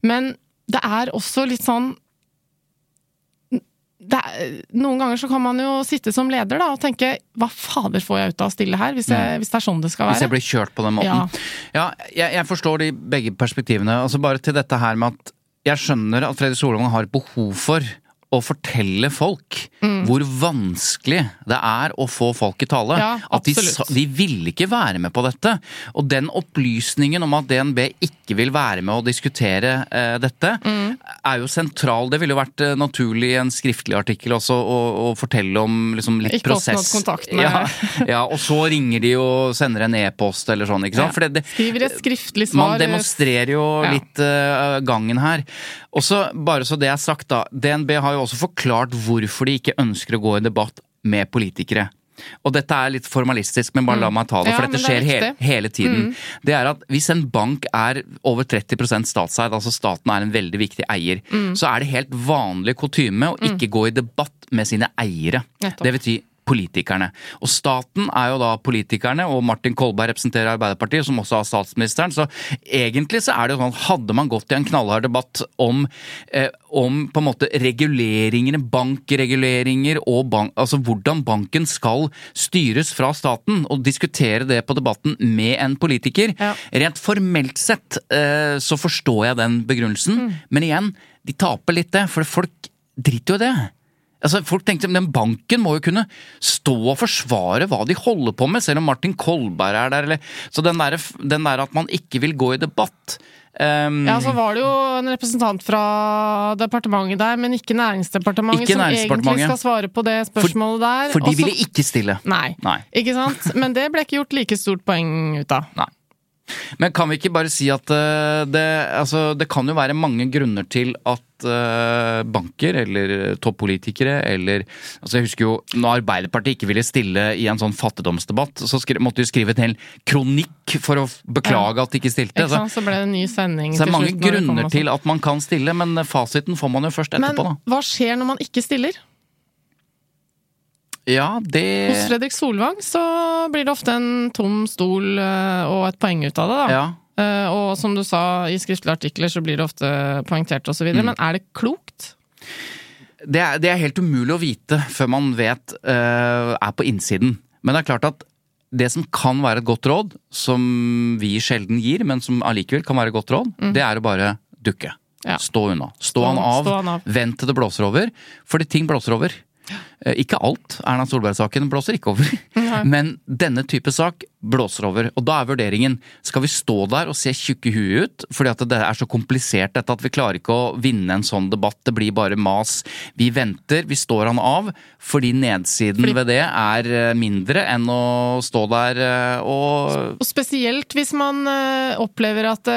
Men det er også litt sånn er, Noen ganger så kan man jo sitte som leder da, og tenke hva fader får jeg ut av å stille her, hvis, jeg, hvis det er sånn det skal være? Hvis jeg blir kjørt på den måten. Ja, jeg, jeg forstår de begge perspektivene. Altså Bare til dette her med at jeg skjønner at Fredrik Solvang har behov for å fortelle folk Mm. hvor vanskelig det er å få folk i tale. Ja, at de, de ville ikke være med på dette. Og den opplysningen om at DNB ikke vil være med å diskutere eh, dette, Mm. er jo sentral. Det ville jo vært eh, naturlig i en skriftlig artikkel også å, å fortelle om liksom, litt Ikke prosess. oppnådd kontakt med- ja, ja, og så ringer de og sender en e-post eller sånn, ikke sant. Ja. For det, det, Skriver et skriftlig svar. man demonstrerer jo Ja. litt eh, gangen her. Og så, bare så det er sagt, da. DNB har jo også forklart hvorfor de ikke ønsker å gå i debatt med politikere. Og dette er litt formalistisk, men bare la meg ta det, for Ja, dette det er skjer he viktig. Mm. hele tiden. Det er at hvis en bank er over 30% statseid, altså staten er en veldig viktig eier, Mm. så er det helt vanlig kutyme å ikke gå i debatt med sine eiere. Nettopp. Det betyr politikerne. Og staten er jo da politikerne, og Martin Kolberg representerer Arbeiderpartiet, som også har statsministeren. Så egentlig så er det jo sånn, at hadde man gått i en knallhard debatt om, eh, om på en måte reguleringene, bankreguleringer og bank, altså hvordan banken skal styres fra staten, og diskutere det på debatten med en politiker, Ja. rent formelt sett eh, så forstår jeg den begrunnelsen, men igjen, de taper litt det, for folk driter jo i det. Altså, folk tenkte, men Den banken må jo kunne stå og forsvare hva de holder på med, selv om Martin Kolberg er der. Eller, så den der, den der at man ikke vil gå i debatt um, Ja, så var det jo en representant fra departementet der, men ikke Næringsdepartementet, Ikke som egentlig skal svare på det spørsmålet der. For de Også, ville ikke stille. Nei. Nei. Ikke sant? Men det ble ikke gjort like stort poeng ut av. Nei. Men kan vi ikke bare si at eh, det, altså, det kan jo være mange grunner til at eh, banker eller toppolitikere eller altså Jeg husker jo når Arbeiderpartiet ikke ville stille i en sånn fattigdomsdebatt, så skri, måtte de skrive en hel kronikk for å beklage beklage at de ikke stilte. Ikke Så, sant? Så ble det en ny sending så det er mange grunner til at man kan stille, men fasiten får man jo først Men etterpå, da. hva skjer når man ikke stiller? Ja, det Hos Fredrik Solvang så blir det ofte en tom stol eh, og et poeng ut av det, da. Ja. Eh, Og som du sa i skriftlige artikler, så blir det ofte poengtert osv. Mm. Men er det klokt? det er, det er helt umulig å vite før man vet uh, er på innsiden. Men det er klart at det som kan være et godt råd, som vi sjelden gir, men som allikevel kan være et godt råd, det er å bare dukke. Ja. Stå unna. Stå, Stå- han av. av. Vent til det blåser over. Fordi ting blåser over. Eh, Ikke alt. Erna Solberg-saken blåser ikke over. Men denne type sak blåser over. Og da er vurderingen skal vi stå der og se tjukke huet ut fordi at det er så komplisert dette at vi klarer ikke å vinne en sånn debatt. Det blir bare mas. Vi venter, vi står han av fordi nedsiden Fordi- ved det er eh, mindre enn å stå der eh, og Og spesielt hvis man eh, opplever at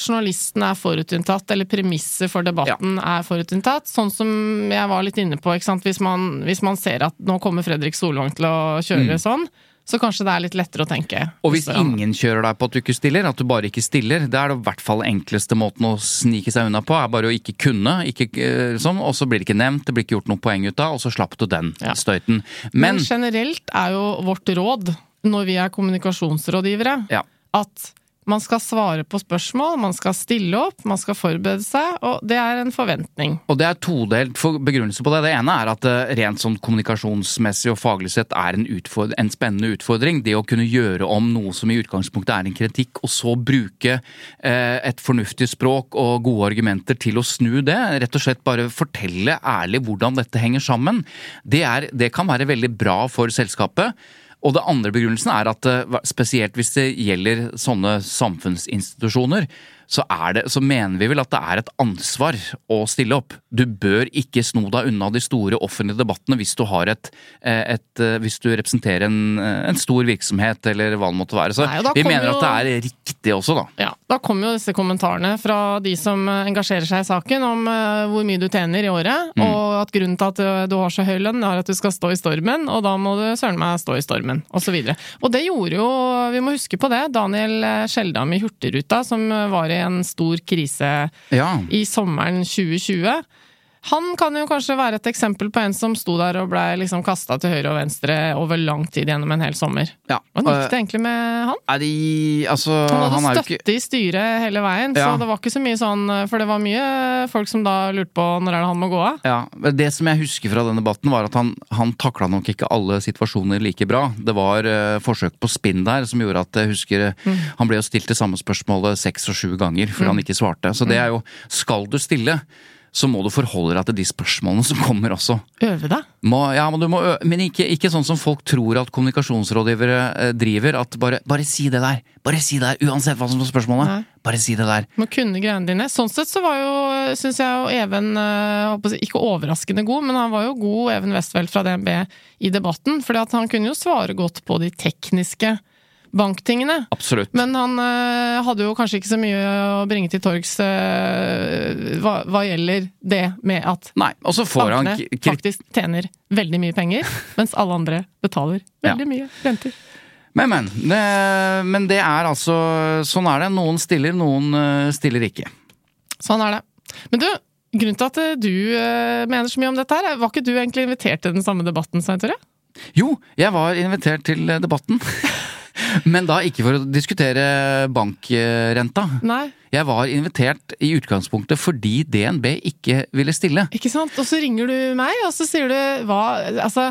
journalisten er forutinntatt, eller premisset for debatten er forutinntatt. Sånn som jeg var litt inne på? Hvis, man, hvis man ser at nå kommer Fredrik Solvang til å kjøre sånn, så kanskje det er litt lettere å tenke. Og hvis ingen kjører deg på at du ikke stiller, at du bare ikke stiller, det er i hvert fall enkleste måten å snike seg unna på, er bare å ikke kunne, ikke, eh, sånn, og så blir det ikke nevnt, det blir ikke gjort noe poeng ut av, og så slapp du den Ja. støyten. Men, Men, generelt er jo vårt råd, når vi er kommunikasjonsrådgivere, ja. at man skal svare på spørsmål, man skal stille opp, man skal forberede seg, og det er en forventning. Og det er todelt begrunnelse på det. Det ene er at det rent sånn kommunikasjonsmessig og faglig sett er en, en spennende utfordring. Det å kunne gjøre om noe som i utgangspunktet er en kritikk, og så bruke eh, et fornuftig språk og gode argumenter til å snu det. Rett og slett bare fortelle ærlig hvordan dette henger sammen. Det, er, det kan være veldig bra for selskapet. Og det andre begrunnelsen er at eh, spesielt hvis det gjelder sånne samfunnsinstitusjoner, så, er det, så mener vi vel at det er et ansvar å stille opp. Du bør ikke sno deg unna de store offentlige debattene hvis du, har et, eh, et, eh, hvis du representerer en, eh, en stor virksomhet eller hva det måtte være. Så Nei, vi mener jo- at det er riktig også, da. Ja, Da kommer jo disse kommentarene fra de som engasjerer seg i saken om hvor mye du tjener i året, Mm. og at grunnen til at du har så høy lønn er at du skal stå i stormen, og da må du søren meg stå i stormen, osv. Og, og det gjorde jo, vi må huske på det, Daniel Skjeldam i Hurtigruta, som var i en stor krise Ja. i sommeren 2020. Han kan jo kanskje være et eksempel på en som sto der og blei liksom kasta til høyre og venstre over lang tid gjennom en hel sommer. ja. Hvordan gikk det egentlig med han? De Altså, Han hadde han jo ikke i styret hele veien, Ja. så det var ikke så mye sånn For det var mye folk som da lurte på når er det han må gå av. Ja, Det som jeg husker fra den debatten, var at han, han takla nok ikke alle situasjoner like bra. Det var uh, forsøk på spinn der som gjorde at jeg husker eh, Mm. Han ble jo stilt det samme spørsmålet seks og sju ganger fordi han ikke svarte. Så det Mm. er jo Skal du stille, så må du forholde deg til de spørsmålene som kommer også. Øve deg. Må, ja, men du må, øve, men ikke, ikke sånn som folk tror at kommunikasjonsrådgivere eh, driver. At bare, bare si det der! Bare si det der, Uansett hva som er spørsmålet. Nei. Bare si det der. Må kunne greiene dine. Sånn sett så var jo, syns jeg jo Even eh, Ikke overraskende god, men han var jo god, Even Westfeldt fra DNB, i debatten. fordi han kunne jo svare godt på de tekniske banktingene. Absolutt. Men han eh, hadde jo kanskje ikke så mye å bringe til torgs eh, hva, hva gjelder det med at Nei, og så får bankene faktisk tjener veldig mye penger, mens alle andre betaler veldig mye renter. Men, men. Det, men det er altså Sånn er det. Noen stiller, noen eh, stiller ikke. Sånn er det. Men du, grunnen til at du mener så mye om dette her, var ikke du egentlig invitert til den samme debatten, Svein Tore? Jo, jeg var invitert til debatten. Men da ikke for å diskutere bankrenta. Nei, Jeg var invitert i utgangspunktet fordi DNB ikke ville stille. ikke sant? Og så ringer du meg, og så sier du hva Altså,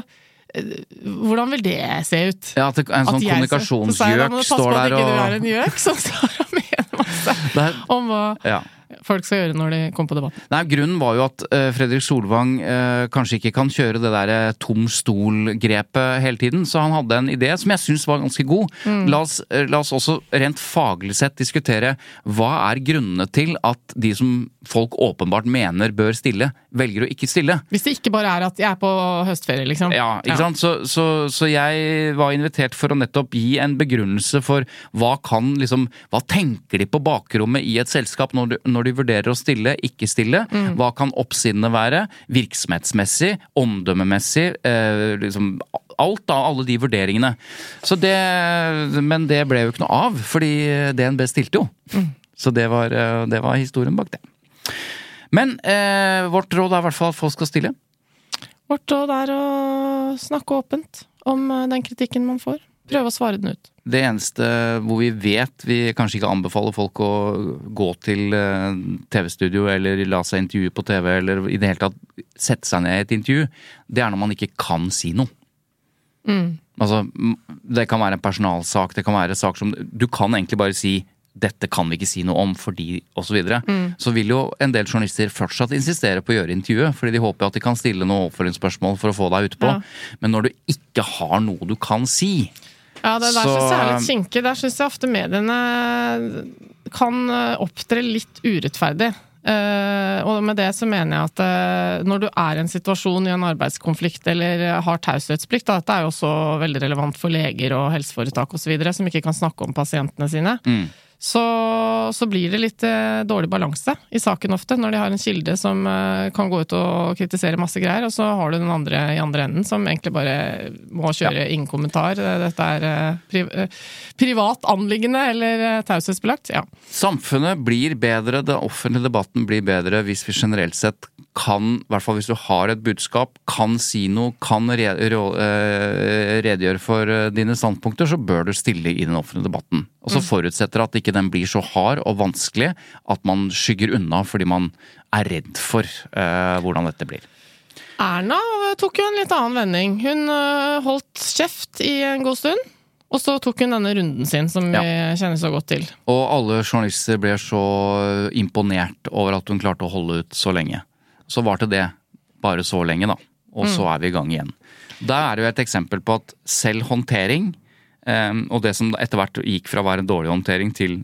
eh, hvordan vil det se ut? Ja, At en sånn At står så og passe på at der ikke du er en gjøk som står og mener masse om hva ja. Folk skal gjøre når de kommer på debatt. Nei, Grunnen var jo at uh, Fredrik Solvang uh, kanskje ikke kan kjøre det der eh, tom stol-grepet hele tiden, så han hadde en idé som jeg syns var ganske god. La, oss, la oss også rent faglig sett diskutere hva er grunnene til at de som folk åpenbart mener bør stille, velger å ikke stille. Hvis det ikke bare er at jeg er på høstferie, liksom. Ja, ikke sant? Så, så, så jeg var invitert for å nettopp gi en begrunnelse for hva kan liksom Hva tenker de på bakrommet i et selskap når når de vurderer å stille, ikke stille? Hva kan oppsidene være? Virksomhetsmessig, omdømmemessig, eh, liksom alt da, alle de vurderingene. Så det Men det ble jo ikke noe av, fordi DNB stilte jo. Så det var, eh, det var historien bak det. Men eh, vårt råd er i hvert fall at folk skal stille. Vårt råd er å snakke åpent om eh, den kritikken man får. Prøve å svare den ut. Det eneste hvor vi vet vi kanskje ikke anbefaler folk å gå til eh, TV-studio eller la seg intervjue på TV eller i det hele tatt sette seg ned i et intervju, det er når man ikke kan si noe. Altså, det kan være en personalsak, det kan være sak som Du kan egentlig bare si dette kan vi ikke si noe om fordi osv., så, videre, så vil jo en del journalister fortsatt insistere på å gjøre intervjuet. Fordi de håper at de kan stille noen oppfølgingsspørsmål for å få deg utpå. Ja. Men når du ikke har noe du kan si Ja, det der syns jeg er litt kinkig. Der syns jeg ofte mediene kan opptre litt urettferdig. Uh, og med det så mener jeg at uh, når du er i en situasjon i en arbeidskonflikt eller har taushetsplikt, dette er jo også veldig relevant for leger og helseforetak osv., som ikke kan snakke om pasientene sine, så, så blir det litt eh, dårlig balanse i saken ofte, når de har en kilde som eh, kan gå ut og kritisere masse greier, og så har du den andre i andre enden som egentlig bare må kjøre ingen kommentar. Eh, Dette er eh, pri privat anliggende eller eh, taushetsbelagt. Ja. Samfunnet blir bedre, den offentlige debatten blir bedre hvis vi generelt sett kan, i hvert fall hvis du har et budskap, kan si noe, kan re rå redegjøre for dine standpunkter, så bør du stille i den offentlige debatten. Og så forutsetter at ikke den blir så hard og vanskelig at man skygger unna fordi man er redd for eh, hvordan dette blir. Erna tok jo en litt annen vending. Hun øh, holdt kjeft i en god stund. Og så tok hun denne runden sin, som vi kjenner så godt til. Og alle journalister ble så imponert over at hun klarte å holde ut så lenge. Så varte det bare så lenge, da. Og så er vi i gang igjen. Da er det jo et eksempel på at selv håndtering, eh, og det som etter hvert gikk fra å være en dårlig håndtering til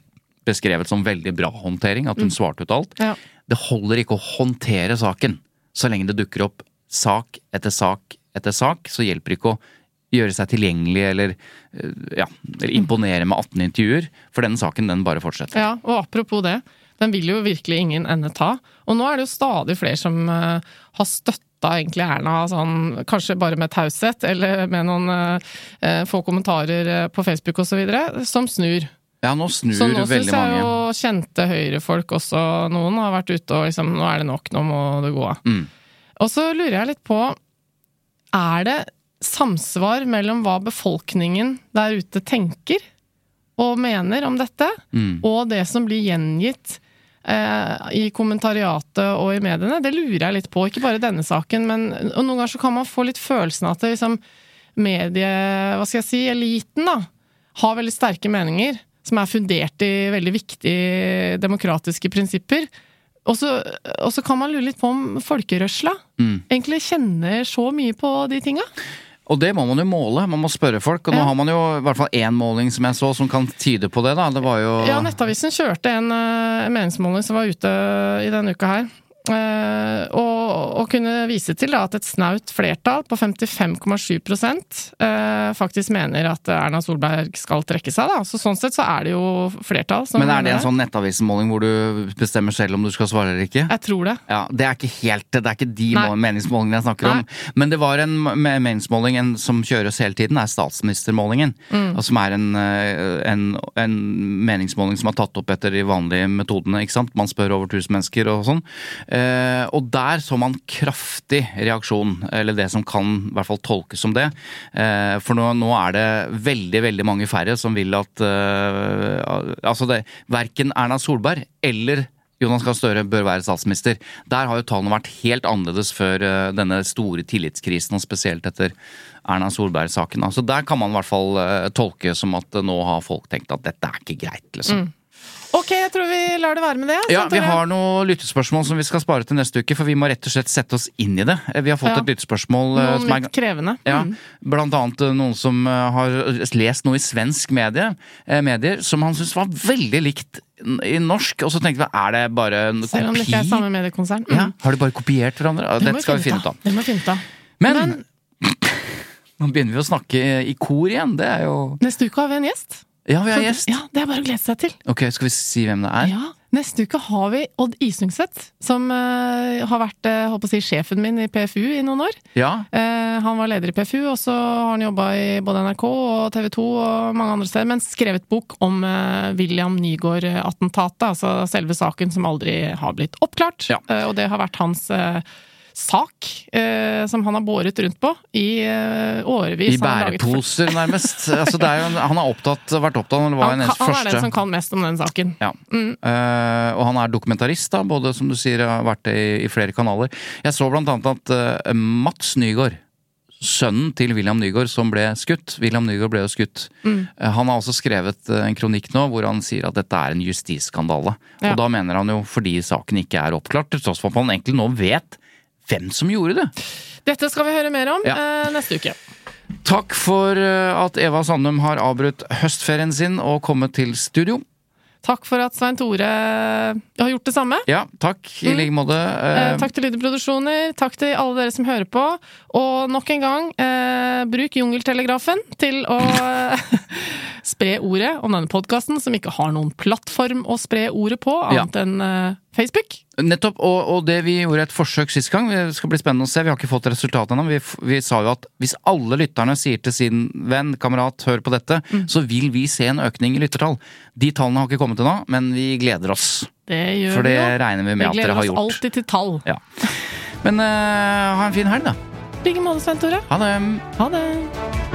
beskrevet som veldig bra håndtering, at hun svarte ut alt, Ja. det holder ikke å håndtere saken. Så lenge det dukker opp sak etter sak etter sak, så hjelper det ikke å gjøre seg tilgjengelig eller, eh, ja, eller imponere med 18 intervjuer, for denne saken den bare fortsetter. Ja, og apropos det, den vil jo virkelig ingen ende ta. Og nå er det jo stadig flere som har har støtta egentlig Erna, sånn, kanskje bare med taushet, eller med noen øh, øh, få kommentarer øh, på Facebook osv., som snur. Ja, nå snur Så nå syns jeg jo kjente høyrefolk også, noen har vært ute og liksom Nå er det nok, nå må det gå av. Mm. Og så lurer jeg litt på Er det samsvar mellom hva befolkningen der ute tenker og mener om dette, Mm. og det som blir gjengitt eh, i kommentariatet og i mediene? Det lurer jeg litt på. Ikke bare denne saken, men og noen ganger så kan man få litt følelsen av at det liksom medie... Hva skal jeg si? Eliten, da. Har veldig sterke meninger som er fundert i veldig viktige demokratiske prinsipper. Og så, og så kan man lure litt på om folkerørsla Mm. egentlig kjenner så mye på de tinga. Og det må man jo måle, man må spørre folk. Og nå Ja. har man jo i hvert fall én måling som jeg så som kan tyde på det, da. Det var jo Ja, Nettavisen kjørte en uh, meningsmåling som var ute i denne uka her. Eh, og, og kunne vise til da, at et snaut flertall på 55,7 uh, faktisk mener at Erna Solberg skal trekke seg. Da. Så sånn sett så er det jo flertall som Men er det en sånn nettavismåling hvor du bestemmer selv om du skal svare eller ikke? Jeg tror det. Ja, Det er ikke helt Det er ikke de Nei. meningsmålingene jeg snakker om. Men det var en meningsmåling en, som kjøres hele tiden, er statsministermålingen. Mm. Og som er en, eh, en, en meningsmåling som er tatt opp etter de vanlige metodene. ikke sant? Man spør over 1000 mennesker og sånn. Eh, og der så man kraftig reaksjon, eller det som kan i hvert fall tolkes som det. Eh, for nå, nå er det veldig, veldig mange færre som vil at eh, Altså, det verken Erna Solberg eller Jonas Gahr Støre bør være statsminister. Der har jo tallene vært helt annerledes før eh, denne store tillitskrisen, og spesielt etter Erna Solberg-saken. Så der kan man i hvert fall eh, tolke som at eh, nå har folk tenkt at dette er ikke greit, liksom. Ok, jeg tror vi lar det være med det. Ja, vi har noen lyttespørsmål som vi skal spare til neste uke, for vi må rett og slett sette oss inn i det. Eh, Vi har fått Ja. et lyttespørsmål eh, Noen som er litt krevende. ja, Mm. blant annet eh, noen som har lest noe i svensk medie, medier som han syntes var veldig likt i norsk, og så tenkte vi er det bare en Selv om det ikke er kopi? samme mediekonsern. Mm. Ja, har de bare kopiert hverandre? Det Dette skal vi finne ut av. Det må vi finne ut av. Men, nå begynner vi å snakke i kor igjen. Det er jo Neste uke har vi en gjest. Ja, vi har Så- gjest. Ja, Det er bare å glede seg til. Ok, skal vi si hvem det er? Ja, Neste uke har vi Odd Isungset, som uh, har vært uh, holdt på å si, sjefen min i PFU i noen år. Ja. Uh, han var leder i PFU, og så har han jobba i både NRK og TV 2 og mange andre steder, men skrevet bok om William Nygaard-attentatet, altså selve saken som aldri har blitt oppklart. Ja. Og det har vært hans sak, eh, som han har båret rundt på i eh, årevis. I Han bæreposer, nærmest. altså, det jo, han har opptatt, vært opptatt, han var Han, første... han er den som kan mest om den saken. Ja. Eh, og han er dokumentarist, da, både som du sier har vært i, i flere kanaler. Jeg så blant annet at eh, Mats Nygaard, sønnen til William Nygaard som ble skutt. William Nygaard ble jo skutt. Mm. Eh, Han har også skrevet eh, en kronikk nå hvor han sier at dette er en justisskandale. Ja. Og da mener han jo fordi saken ikke er oppklart, til tross for at man egentlig nå vet hvem som gjorde det. Dette skal vi høre mer om Ja. eh, neste uke. Takk for eh, at Eva Sandum har avbrutt høstferien sin og kommet til studio. Takk for at Svein Tore har gjort det samme. Ja, takk i like måte. Eh, Eh, takk til Lydeproduksjoner, takk til alle dere som hører på. Og nok en gang, eh, bruk jungeltelegrafen til å eh, spre ordet om denne podkasten, som ikke har noen plattform å spre ordet på, annet enn eh, Facebook. Nettopp, og, og det vi gjorde et forsøk sist gang, det skal bli spennende å se, vi har ikke fått resultatet ennå. Vi, vi sa jo at hvis alle lytterne sier til sin venn, kamerat, hør på dette, Mm. så vil vi se en økning i lyttertall. De tallene har ikke kommet ennå, men vi gleder oss. Det gjør For det vi regner vi med at dere har gjort. Vi gleder oss alltid til tall. Ja. Men uh, ha en fin helg, da. I like måte, Svein Tore. Ha det. Ha det.